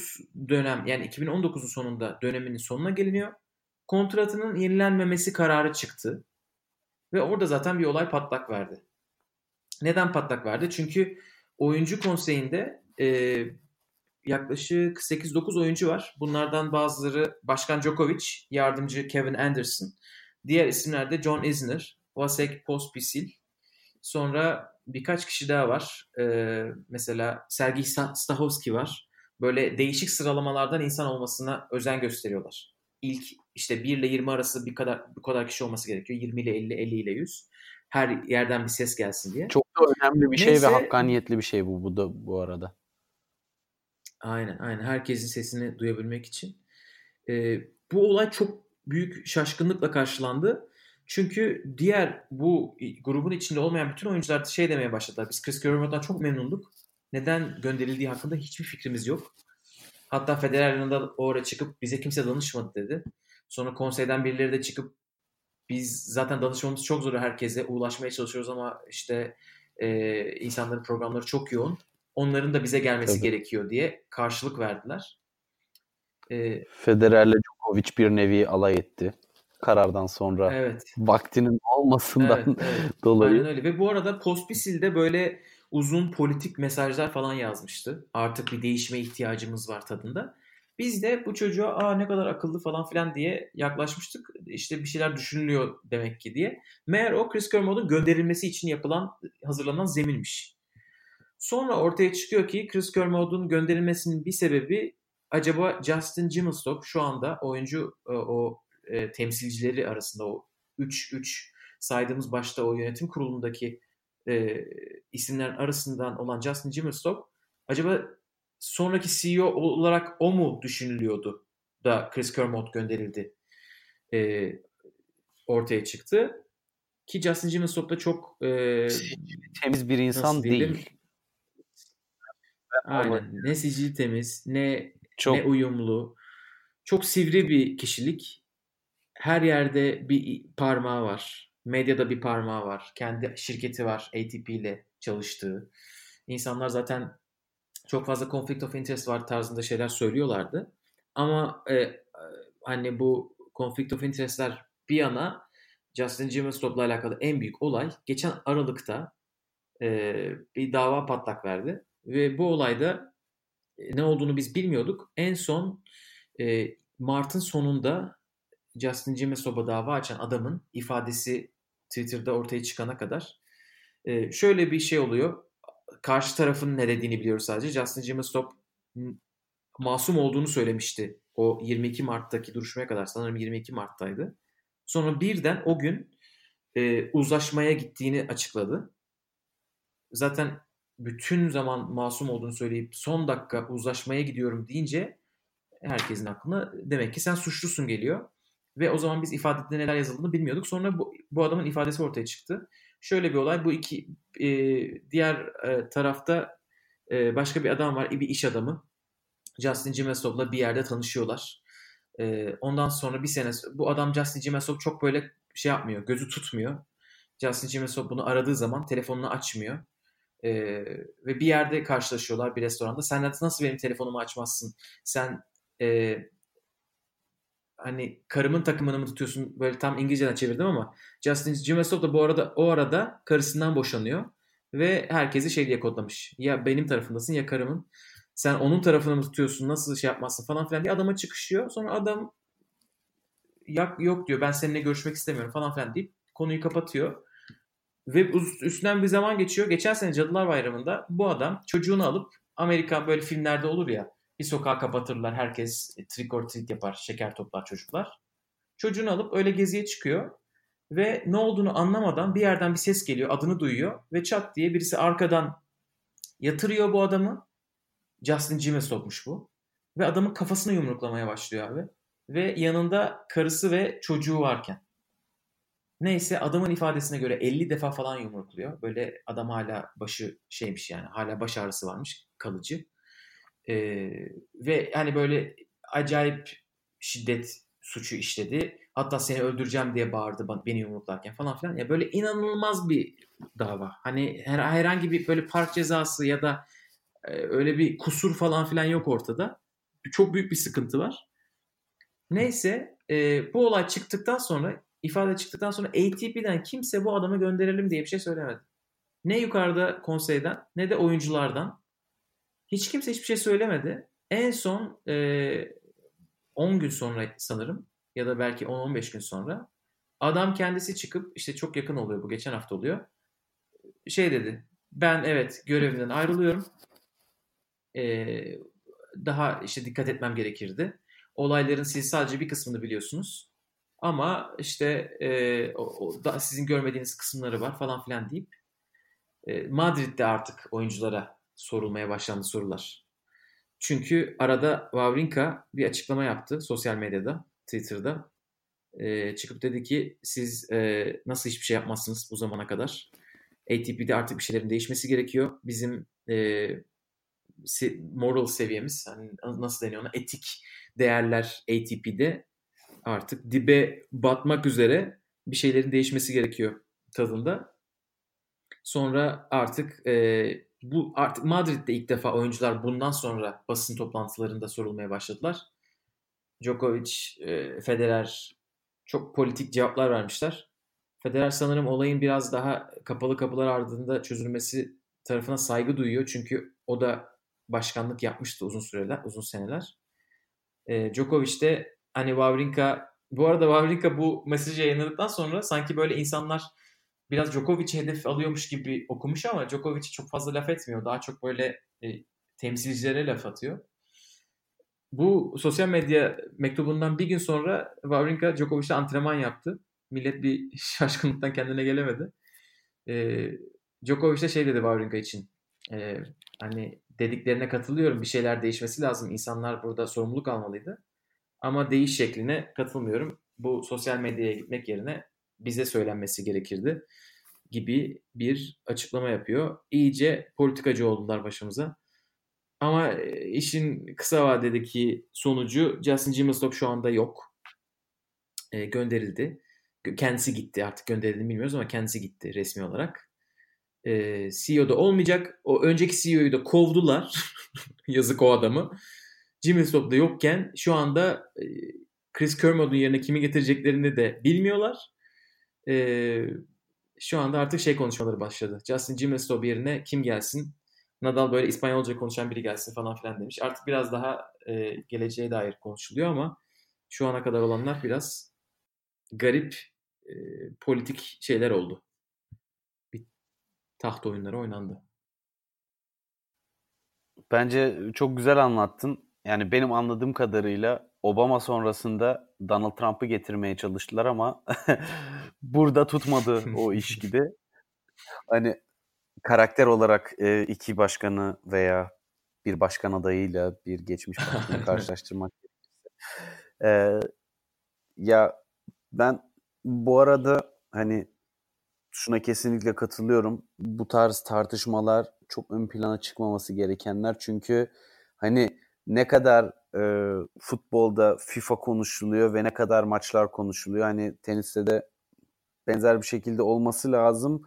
dönem yani 2019'un sonunda döneminin sonuna geliniyor. Kontratının yenilenmemesi kararı çıktı. Ve orada zaten bir olay patlak verdi. Neden patlak verdi? Çünkü oyuncu konseyinde e, yaklaşık 8-9 oyuncu var. Bunlardan bazıları Başkan Djokovic, yardımcı Kevin Anderson. Diğer isimler de John Isner, Vasek Pospisil. Sonra birkaç kişi daha var. Ee, mesela Sergey Stahovski var. Böyle değişik sıralamalardan insan olmasına özen gösteriyorlar. İlk işte 1 ile 20 arası bir kadar bu kadar kişi olması gerekiyor. 20 ile 50, 50 ile 100. Her yerden bir ses gelsin diye. Çok da önemli bir Neyse, şey ve hakkaniyetli bir şey bu bu da bu arada. Aynen aynen. Herkesin sesini duyabilmek için. Ee, bu olay çok büyük şaşkınlıkla karşılandı. Çünkü diğer bu grubun içinde olmayan bütün oyuncular şey demeye başladılar. Biz Chris Kermode'dan çok memnunduk. Neden gönderildiği hakkında hiçbir fikrimiz yok. Hatta Federer yanında oraya çıkıp bize kimse danışmadı dedi. Sonra konseyden birileri de çıkıp biz zaten danışmamız çok zor herkese ulaşmaya çalışıyoruz ama işte e, insanların programları çok yoğun. Onların da bize gelmesi Tabii. gerekiyor diye karşılık verdiler. E, Federer'le Djokovic bir nevi alay etti karardan sonra. Evet. Vaktinin olmasından evet, evet. <laughs> dolayı. Aynen öyle. Ve bu arada Pospisil'de böyle uzun politik mesajlar falan yazmıştı. Artık bir değişime ihtiyacımız var tadında. Biz de bu çocuğa aa ne kadar akıllı falan filan diye yaklaşmıştık. İşte bir şeyler düşünülüyor demek ki diye. Meğer o Chris Kermode'un gönderilmesi için yapılan, hazırlanan zeminmiş. Sonra ortaya çıkıyor ki Chris Kermode'un gönderilmesinin bir sebebi acaba Justin Jimelstock şu anda oyuncu e, o e, temsilcileri arasında o 3-3 saydığımız başta o yönetim kurulundaki e, isimlerin arasından olan Justin Jimelstock acaba sonraki CEO olarak o mu düşünülüyordu da Chris Kermode gönderildi e, ortaya çıktı. Ki Justin Jimenstock da çok e, temiz bir insan değil. Aynen. Ne sicili temiz, ne çok... ne uyumlu. Çok sivri bir kişilik. Her yerde bir parmağı var. Medyada bir parmağı var. Kendi şirketi var ATP ile çalıştığı. İnsanlar zaten çok fazla conflict of interest var tarzında şeyler söylüyorlardı. Ama e, hani bu conflict of interest'ler bir yana Justin Jimmerstop'la alakalı en büyük olay geçen Aralık'ta e, bir dava patlak verdi. Ve bu olayda e, ne olduğunu biz bilmiyorduk. En son e, Mart'ın sonunda Justin Jimmerstop'a dava açan adamın ifadesi Twitter'da ortaya çıkana kadar e, şöyle bir şey oluyor. Karşı tarafın ne dediğini biliyoruz sadece. Justin Jimmerstop masum olduğunu söylemişti. O 22 Mart'taki duruşmaya kadar sanırım 22 Mart'taydı. Sonra birden o gün e, uzlaşmaya gittiğini açıkladı. Zaten bütün zaman masum olduğunu söyleyip son dakika uzlaşmaya gidiyorum deyince herkesin aklına demek ki sen suçlusun geliyor. Ve o zaman biz ifadede neler yazıldığını bilmiyorduk. Sonra bu, bu adamın ifadesi ortaya çıktı. Şöyle bir olay bu iki e, diğer e, tarafta e, başka bir adam var bir iş adamı. Justin Jimesov'la bir yerde tanışıyorlar. E, ondan sonra bir sene bu adam Justin Jimesov çok böyle şey yapmıyor gözü tutmuyor. Justin Jimesov bunu aradığı zaman telefonunu açmıyor. E, ve bir yerde karşılaşıyorlar bir restoranda. Sen nasıl benim telefonumu açmazsın? Sen e, hani karımın takımını mı tutuyorsun? Böyle tam İngilizceden çevirdim ama Justin Jimesov da bu arada o arada karısından boşanıyor ve herkesi şey diye kodlamış. Ya benim tarafındasın ya karımın. Sen onun tarafını mı tutuyorsun? Nasıl şey yapmazsın falan filan diye adama çıkışıyor. Sonra adam yok, yok diyor ben seninle görüşmek istemiyorum falan filan deyip konuyu kapatıyor. Ve üstünden bir zaman geçiyor. Geçen sene Cadılar Bayramı'nda bu adam çocuğunu alıp Amerika böyle filmlerde olur ya bir sokağı kapatırlar. Herkes trick or treat yapar. Şeker toplar çocuklar. Çocuğunu alıp öyle geziye çıkıyor. Ve ne olduğunu anlamadan bir yerden bir ses geliyor. Adını duyuyor. Ve çat diye birisi arkadan yatırıyor bu adamı. Justin Jim'e sokmuş bu. Ve adamın kafasını yumruklamaya başlıyor abi. Ve yanında karısı ve çocuğu varken. Neyse adamın ifadesine göre 50 defa falan yumrukluyor. Böyle adam hala başı şeymiş yani hala baş ağrısı varmış kalıcı. Ee, ve hani böyle acayip şiddet suçu işledi. Hatta seni öldüreceğim diye bağırdı beni yumruklarken falan filan. Ya böyle inanılmaz bir dava. Hani her, herhangi bir böyle park cezası ya da e, öyle bir kusur falan filan yok ortada. Çok büyük bir sıkıntı var. Neyse e, bu olay çıktıktan sonra ifade çıktıktan sonra ATP'den kimse bu adamı gönderelim diye bir şey söylemedi. Ne yukarıda konseyden ne de oyunculardan. Hiç kimse hiçbir şey söylemedi. En son e, 10 gün sonra sanırım ya da belki 10-15 gün sonra adam kendisi çıkıp işte çok yakın oluyor bu geçen hafta oluyor. Şey dedi ben evet görevimden ayrılıyorum. Ee, daha işte dikkat etmem gerekirdi. Olayların siz sadece bir kısmını biliyorsunuz. Ama işte e, o, o da sizin görmediğiniz kısımları var falan filan deyip e, Madrid'de artık oyunculara sorulmaya başlandı sorular. Çünkü arada Wawrinka bir açıklama yaptı sosyal medyada, Twitter'da. E, çıkıp dedi ki siz e, nasıl hiçbir şey yapmazsınız bu zamana kadar? ATP'de artık bir şeylerin değişmesi gerekiyor. Bizim e, moral seviyemiz, hani nasıl deniyor ona, etik değerler ATP'de artık dibe batmak üzere bir şeylerin değişmesi gerekiyor tadında. Sonra artık e, bu artık Madrid'de ilk defa oyuncular bundan sonra basın toplantılarında sorulmaya başladılar. Djokovic, e, Federer çok politik cevaplar vermişler. Federer sanırım olayın biraz daha kapalı kapılar ardında çözülmesi tarafına saygı duyuyor. Çünkü o da başkanlık yapmıştı uzun süreler, uzun seneler. E, Djokovic de hani Wawrinka bu arada Wawrinka bu mesajı yayınladıktan sonra sanki böyle insanlar biraz Djokovic'i hedef alıyormuş gibi okumuş ama Djokovic'i çok fazla laf etmiyor. Daha çok böyle e, temsilcilere laf atıyor. Bu sosyal medya mektubundan bir gün sonra Wawrinka Djokovic'le antrenman yaptı. Millet bir <laughs> şaşkınlıktan kendine gelemedi. E, Djokovic de şey dedi Wawrinka için. E, hani dediklerine katılıyorum. Bir şeyler değişmesi lazım. İnsanlar burada sorumluluk almalıydı. Ama değiş şekline katılmıyorum. Bu sosyal medyaya gitmek yerine bize söylenmesi gerekirdi gibi bir açıklama yapıyor. İyice politikacı oldular başımıza. Ama e, işin kısa vadedeki sonucu Justin Jimmerstop şu anda yok. E, gönderildi. Kendisi gitti artık gönderildi bilmiyoruz ama kendisi gitti resmi olarak. E, CEO'da olmayacak. O önceki CEO'yu da kovdular. <laughs> Yazık o adamı. Jimmy Stop da yokken şu anda e, Chris Kermod'un yerine kimi getireceklerini de bilmiyorlar. Ee, şu anda artık şey konuşmaları başladı. Justin Gimestov yerine kim gelsin? Nadal böyle İspanyolca konuşan biri gelsin falan filan demiş. Artık biraz daha e, geleceğe dair konuşuluyor ama şu ana kadar olanlar biraz garip e, politik şeyler oldu. Bir taht oyunları oynandı. Bence çok güzel anlattın. Yani benim anladığım kadarıyla Obama sonrasında Donald Trump'ı getirmeye çalıştılar ama <laughs> burada tutmadı o iş <laughs> gibi. Hani karakter olarak e, iki başkanı veya bir başkan adayıyla bir geçmiş <laughs> başkanı karşılaştırmak e, ya ben bu arada hani şuna kesinlikle katılıyorum. Bu tarz tartışmalar çok ön plana çıkmaması gerekenler. Çünkü hani ne kadar e, futbolda FIFA konuşuluyor ve ne kadar maçlar konuşuluyor. Hani teniste de benzer bir şekilde olması lazım.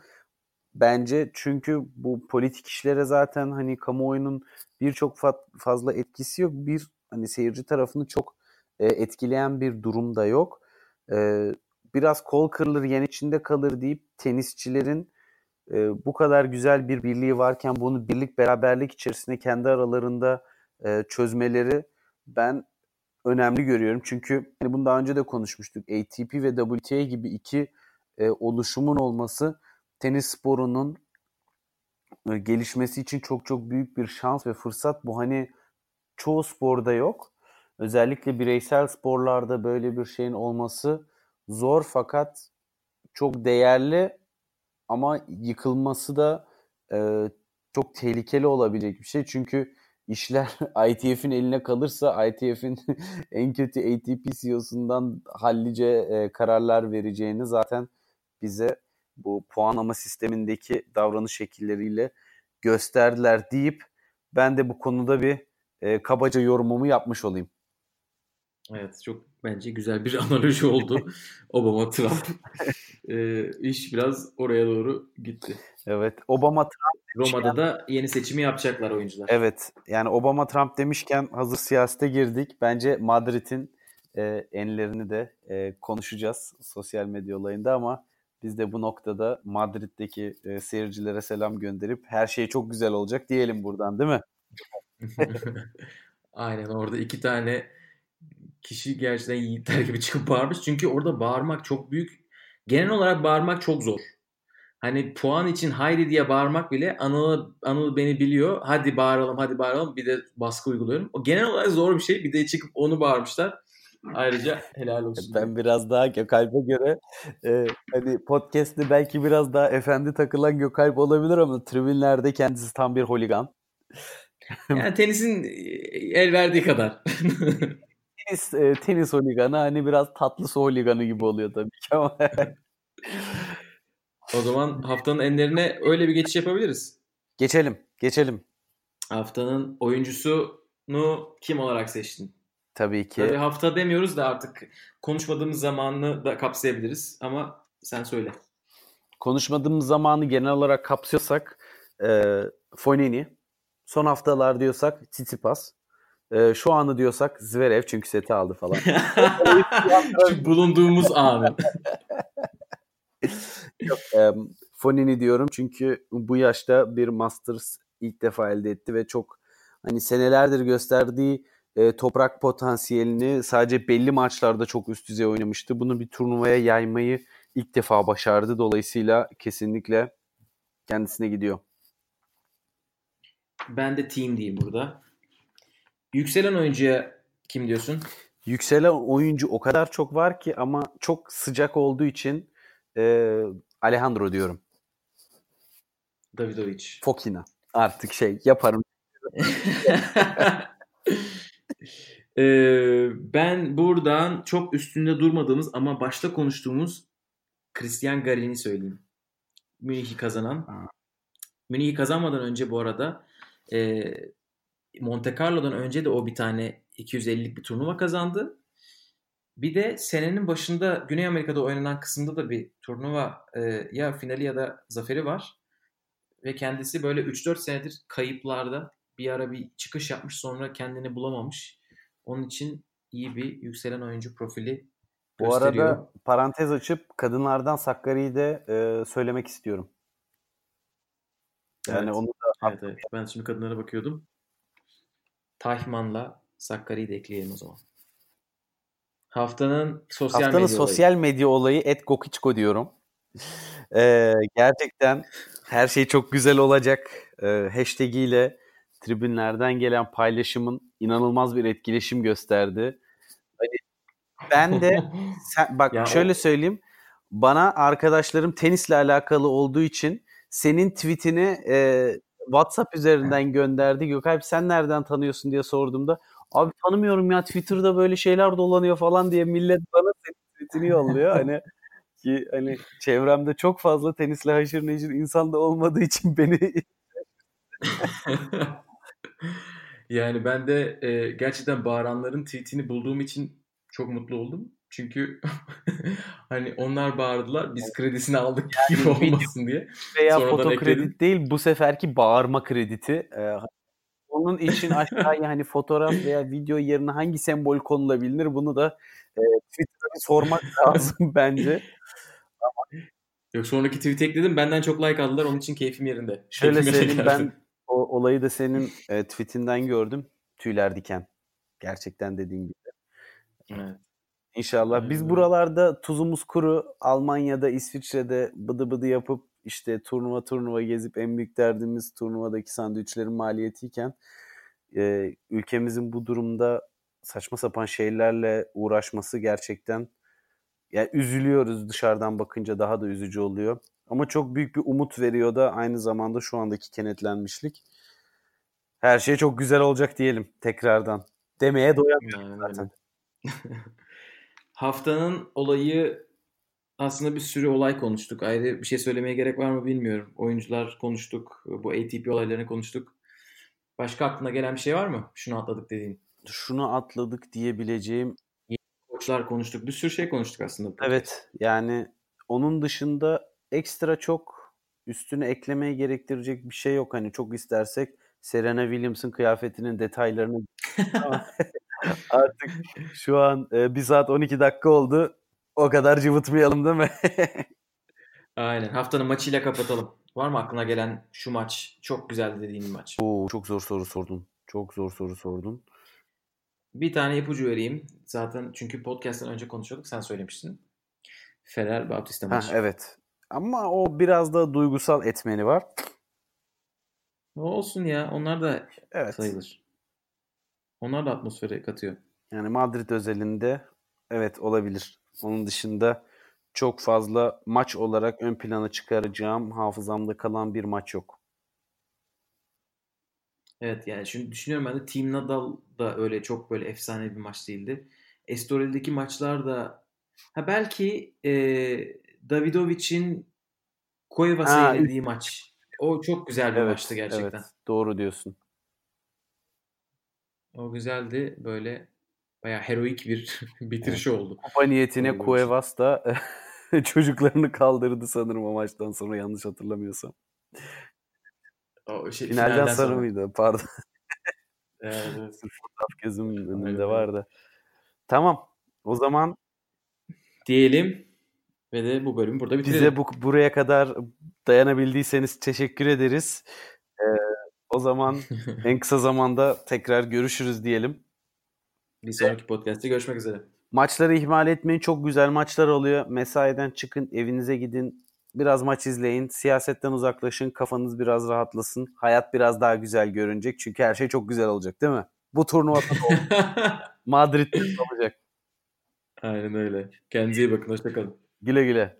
Bence çünkü bu politik işlere zaten hani kamuoyunun birçok fazla etkisi yok. Bir hani seyirci tarafını çok e, etkileyen bir durum da yok. E, biraz kol kırılır yen içinde kalır deyip tenisçilerin e, bu kadar güzel bir birliği varken bunu birlik beraberlik içerisinde kendi aralarında e, çözmeleri ben önemli görüyorum. Çünkü hani bunu daha önce de konuşmuştuk. ATP ve WTA gibi iki e, oluşumun olması tenis sporunun e, gelişmesi için çok çok büyük bir şans ve fırsat. Bu hani çoğu sporda yok. Özellikle bireysel sporlarda böyle bir şeyin olması zor fakat çok değerli ama yıkılması da e, çok tehlikeli olabilecek bir şey. Çünkü işler <laughs> ITF'in eline kalırsa ITF'in <laughs> en kötü ATP CEO'sundan hallice e, kararlar vereceğini zaten bize bu puanlama sistemindeki davranış şekilleriyle gösterdiler deyip ben de bu konuda bir e, kabaca yorumumu yapmış olayım. Evet çok bence güzel bir <laughs> analoji oldu. Obama Trump. E, iş biraz oraya doğru gitti. Evet Obama Trump Roma'da da yeni seçimi yapacaklar oyuncular. Evet yani Obama Trump demişken hazır siyasete girdik. Bence Madrid'in e, enlerini de e, konuşacağız sosyal medya olayında ama biz de bu noktada Madrid'deki e, seyircilere selam gönderip her şey çok güzel olacak diyelim buradan değil mi? <laughs> Aynen orada iki tane kişi gerçekten yiğitler gibi çıkıp bağırmış. Çünkü orada bağırmak çok büyük. Genel olarak bağırmak çok zor. Hani puan için haydi diye bağırmak bile Anıl, Anıl beni biliyor. Hadi bağıralım hadi bağıralım. Bir de baskı uyguluyorum. O genel olarak zor bir şey. Bir de çıkıp onu bağırmışlar. Ayrıca helal olsun. <laughs> Ben biraz daha Gökalp'e göre e, hani podcast'te belki biraz daha efendi takılan Gökalp olabilir ama tribünlerde kendisi tam bir holigan. Yani tenisin el verdiği kadar. <laughs> tenis, e, tenis holiganı hani biraz tatlı su holiganı gibi oluyor tabii ki ama. <laughs> o zaman haftanın enlerine öyle bir geçiş yapabiliriz. Geçelim, geçelim. Haftanın oyuncusunu kim olarak seçtin? Tabii ki. Tabii hafta demiyoruz da artık konuşmadığımız zamanını da kapsayabiliriz ama sen söyle. Konuşmadığımız zamanı genel olarak kapsıyorsak e, Fonini, son haftalar diyorsak Tsitsipas, e, şu anı diyorsak Zverev çünkü seti aldı falan. <laughs> Şu bulunduğumuz anı. Yok, e, Fonini diyorum çünkü bu yaşta bir Masters ilk defa elde etti ve çok hani senelerdir gösterdiği e, toprak potansiyelini sadece belli maçlarda çok üst düzey oynamıştı. Bunu bir turnuvaya yaymayı ilk defa başardı. Dolayısıyla kesinlikle kendisine gidiyor. Ben de team diyeyim burada. Yükselen oyuncuya kim diyorsun? Yükselen oyuncu o kadar çok var ki ama çok sıcak olduğu için e, Alejandro diyorum. Davidovic. Fokina. Artık şey yaparım. ee, <laughs> ben buradan çok üstünde durmadığımız ama başta konuştuğumuz Christian Garin'i söyleyeyim. Münih'i kazanan. Münih'i kazanmadan önce bu arada e, Monte Carlo'dan önce de o bir tane 250'lik bir turnuva kazandı. Bir de senenin başında Güney Amerika'da oynanan kısımda da bir turnuva e, ya finali ya da zaferi var. Ve kendisi böyle 3-4 senedir kayıplarda bir ara bir çıkış yapmış sonra kendini bulamamış. Onun için iyi bir yükselen oyuncu profili Bu gösteriyor. arada parantez açıp kadınlardan Sakkari'yi de e, söylemek istiyorum. Yani Evet. onu da Evet, evet. Ben şimdi kadınlara bakıyordum. Tahman'la Sakkari'yi de ekleyelim o zaman. Haftanın sosyal Haftanın medya olayı. sosyal medya olayı et Gokiçko diyorum. <laughs> Ee, gerçekten her şey çok güzel olacak. Ee, hashtag ile tribünlerden gelen paylaşımın inanılmaz bir etkileşim gösterdi. Hani ben de <laughs> sen, bak Ya şöyle söyleyeyim. Bana arkadaşlarım tenisle alakalı olduğu için senin tweetini e, WhatsApp üzerinden gönderdi. Gökalp sen nereden tanıyorsun diye sorduğumda abi tanımıyorum ya Twitter'da böyle şeyler dolanıyor falan diye millet bana tweetini yolluyor. Hani ki hani çevremde çok fazla tenisle haşır neşir insan da olmadığı için beni <laughs> yani ben de e, gerçekten bağıranların tweetini bulduğum için çok mutlu oldum. Çünkü <laughs> hani onlar bağırdılar biz kredisini aldık gibi video- olmasın <laughs> diye. veya Sonradan foto ekledim. kredi değil bu seferki bağırma krediti. Ee, onun için aşağıya hani fotoğraf veya video yerine hangi sembol konulabilir bunu da e, Twitter'a sormak <laughs> lazım bence. Yok sonraki tweet ekledim benden çok like aldılar onun için keyfim yerinde. Şöyle Keyfime geldi. ben o olayı da senin e, tweetinden gördüm. Tüyler diken. Gerçekten dediğin gibi. Evet. İnşallah. Biz buralarda tuzumuz kuru Almanya'da, İsviçre'de bıdı bıdı yapıp işte turnuva turnuva gezip en büyük derdimiz turnuvadaki sandviçlerin maliyetiyken e, ülkemizin bu durumda saçma sapan şeylerle uğraşması gerçekten yani üzülüyoruz dışarıdan bakınca daha da üzücü oluyor. Ama çok büyük bir umut veriyor da aynı zamanda şu andaki kenetlenmişlik. Her şey çok güzel olacak diyelim tekrardan. Demeye doyamıyorum zaten. <laughs> Haftanın olayı aslında bir sürü olay konuştuk. Ayrı bir şey söylemeye gerek var mı bilmiyorum. Oyuncular konuştuk. Bu ATP olaylarını konuştuk. Başka aklına gelen bir şey var mı? Şunu atladık dediğin. Şunu atladık diyebileceğim Koçlar konuştuk. Bir sürü şey konuştuk aslında. Evet yani onun dışında ekstra çok üstüne eklemeye gerektirecek bir şey yok. Hani çok istersek Serena Williams'ın kıyafetinin detaylarını <laughs> <laughs> artık şu an e, 1 saat 12 dakika oldu. O kadar cıvıtmayalım değil mi? <laughs> Aynen. Haftanın maçıyla kapatalım. Var mı aklına gelen şu maç? Çok güzeldi dediğin bir maç. Oo, çok zor soru sordun. Çok zor soru sordun. Bir tane ipucu vereyim. Zaten çünkü podcast'tan önce konuşuyorduk. Sen söylemiştin. Fener Bautista Ha, maçı. evet. Ama o biraz da duygusal etmeni var. Olsun ya. Onlar da Evet. sayılır. Onlar da atmosfere katıyor. Yani Madrid özelinde evet olabilir. Onun dışında çok fazla maç olarak ön plana çıkaracağım hafızamda kalan bir maç yok. Evet yani şimdi düşünüyorum ben de Team Nadal da öyle çok böyle efsane bir maç değildi. Estoril'deki maçlar da ha belki e, Davidovic'in Ha, yenildiği maç. O çok güzel bir Evet, maçtı gerçekten. evet, doğru diyorsun. O güzeldi. Böyle bayağı heroik bir <laughs> bitirişi oldu. Kupa niyetine bir Cuevas da <laughs> çocuklarını kaldırdı sanırım o maçtan sonra yanlış hatırlamıyorsam. O şey, Finalden, sonra sonra. mıydı? Pardon. <laughs> Evet, evet. Gözümün önünde vardı. Tamam. O zaman Diyelim ve de bu bölümü burada bitirelim. bize bu buraya kadar dayanabildiyseniz teşekkür ederiz. Ee, o zaman <laughs> en kısa zamanda tekrar görüşürüz diyelim. Bir sonraki podcast'te görüşmek üzere. Maçları ihmal etmeyin. Çok güzel maçlar oluyor. Mesaiden çıkın, evinize gidin. Biraz maç izleyin. Siyasetten uzaklaşın. Kafanız biraz rahatlasın. Hayat biraz daha güzel görünecek. Çünkü her şey çok güzel olacak değil mi? Bu olacak. <laughs> Madrid'de de olacak. Aynen öyle. Kendinize iyi bakın. Hoşçakalın. Güle güle.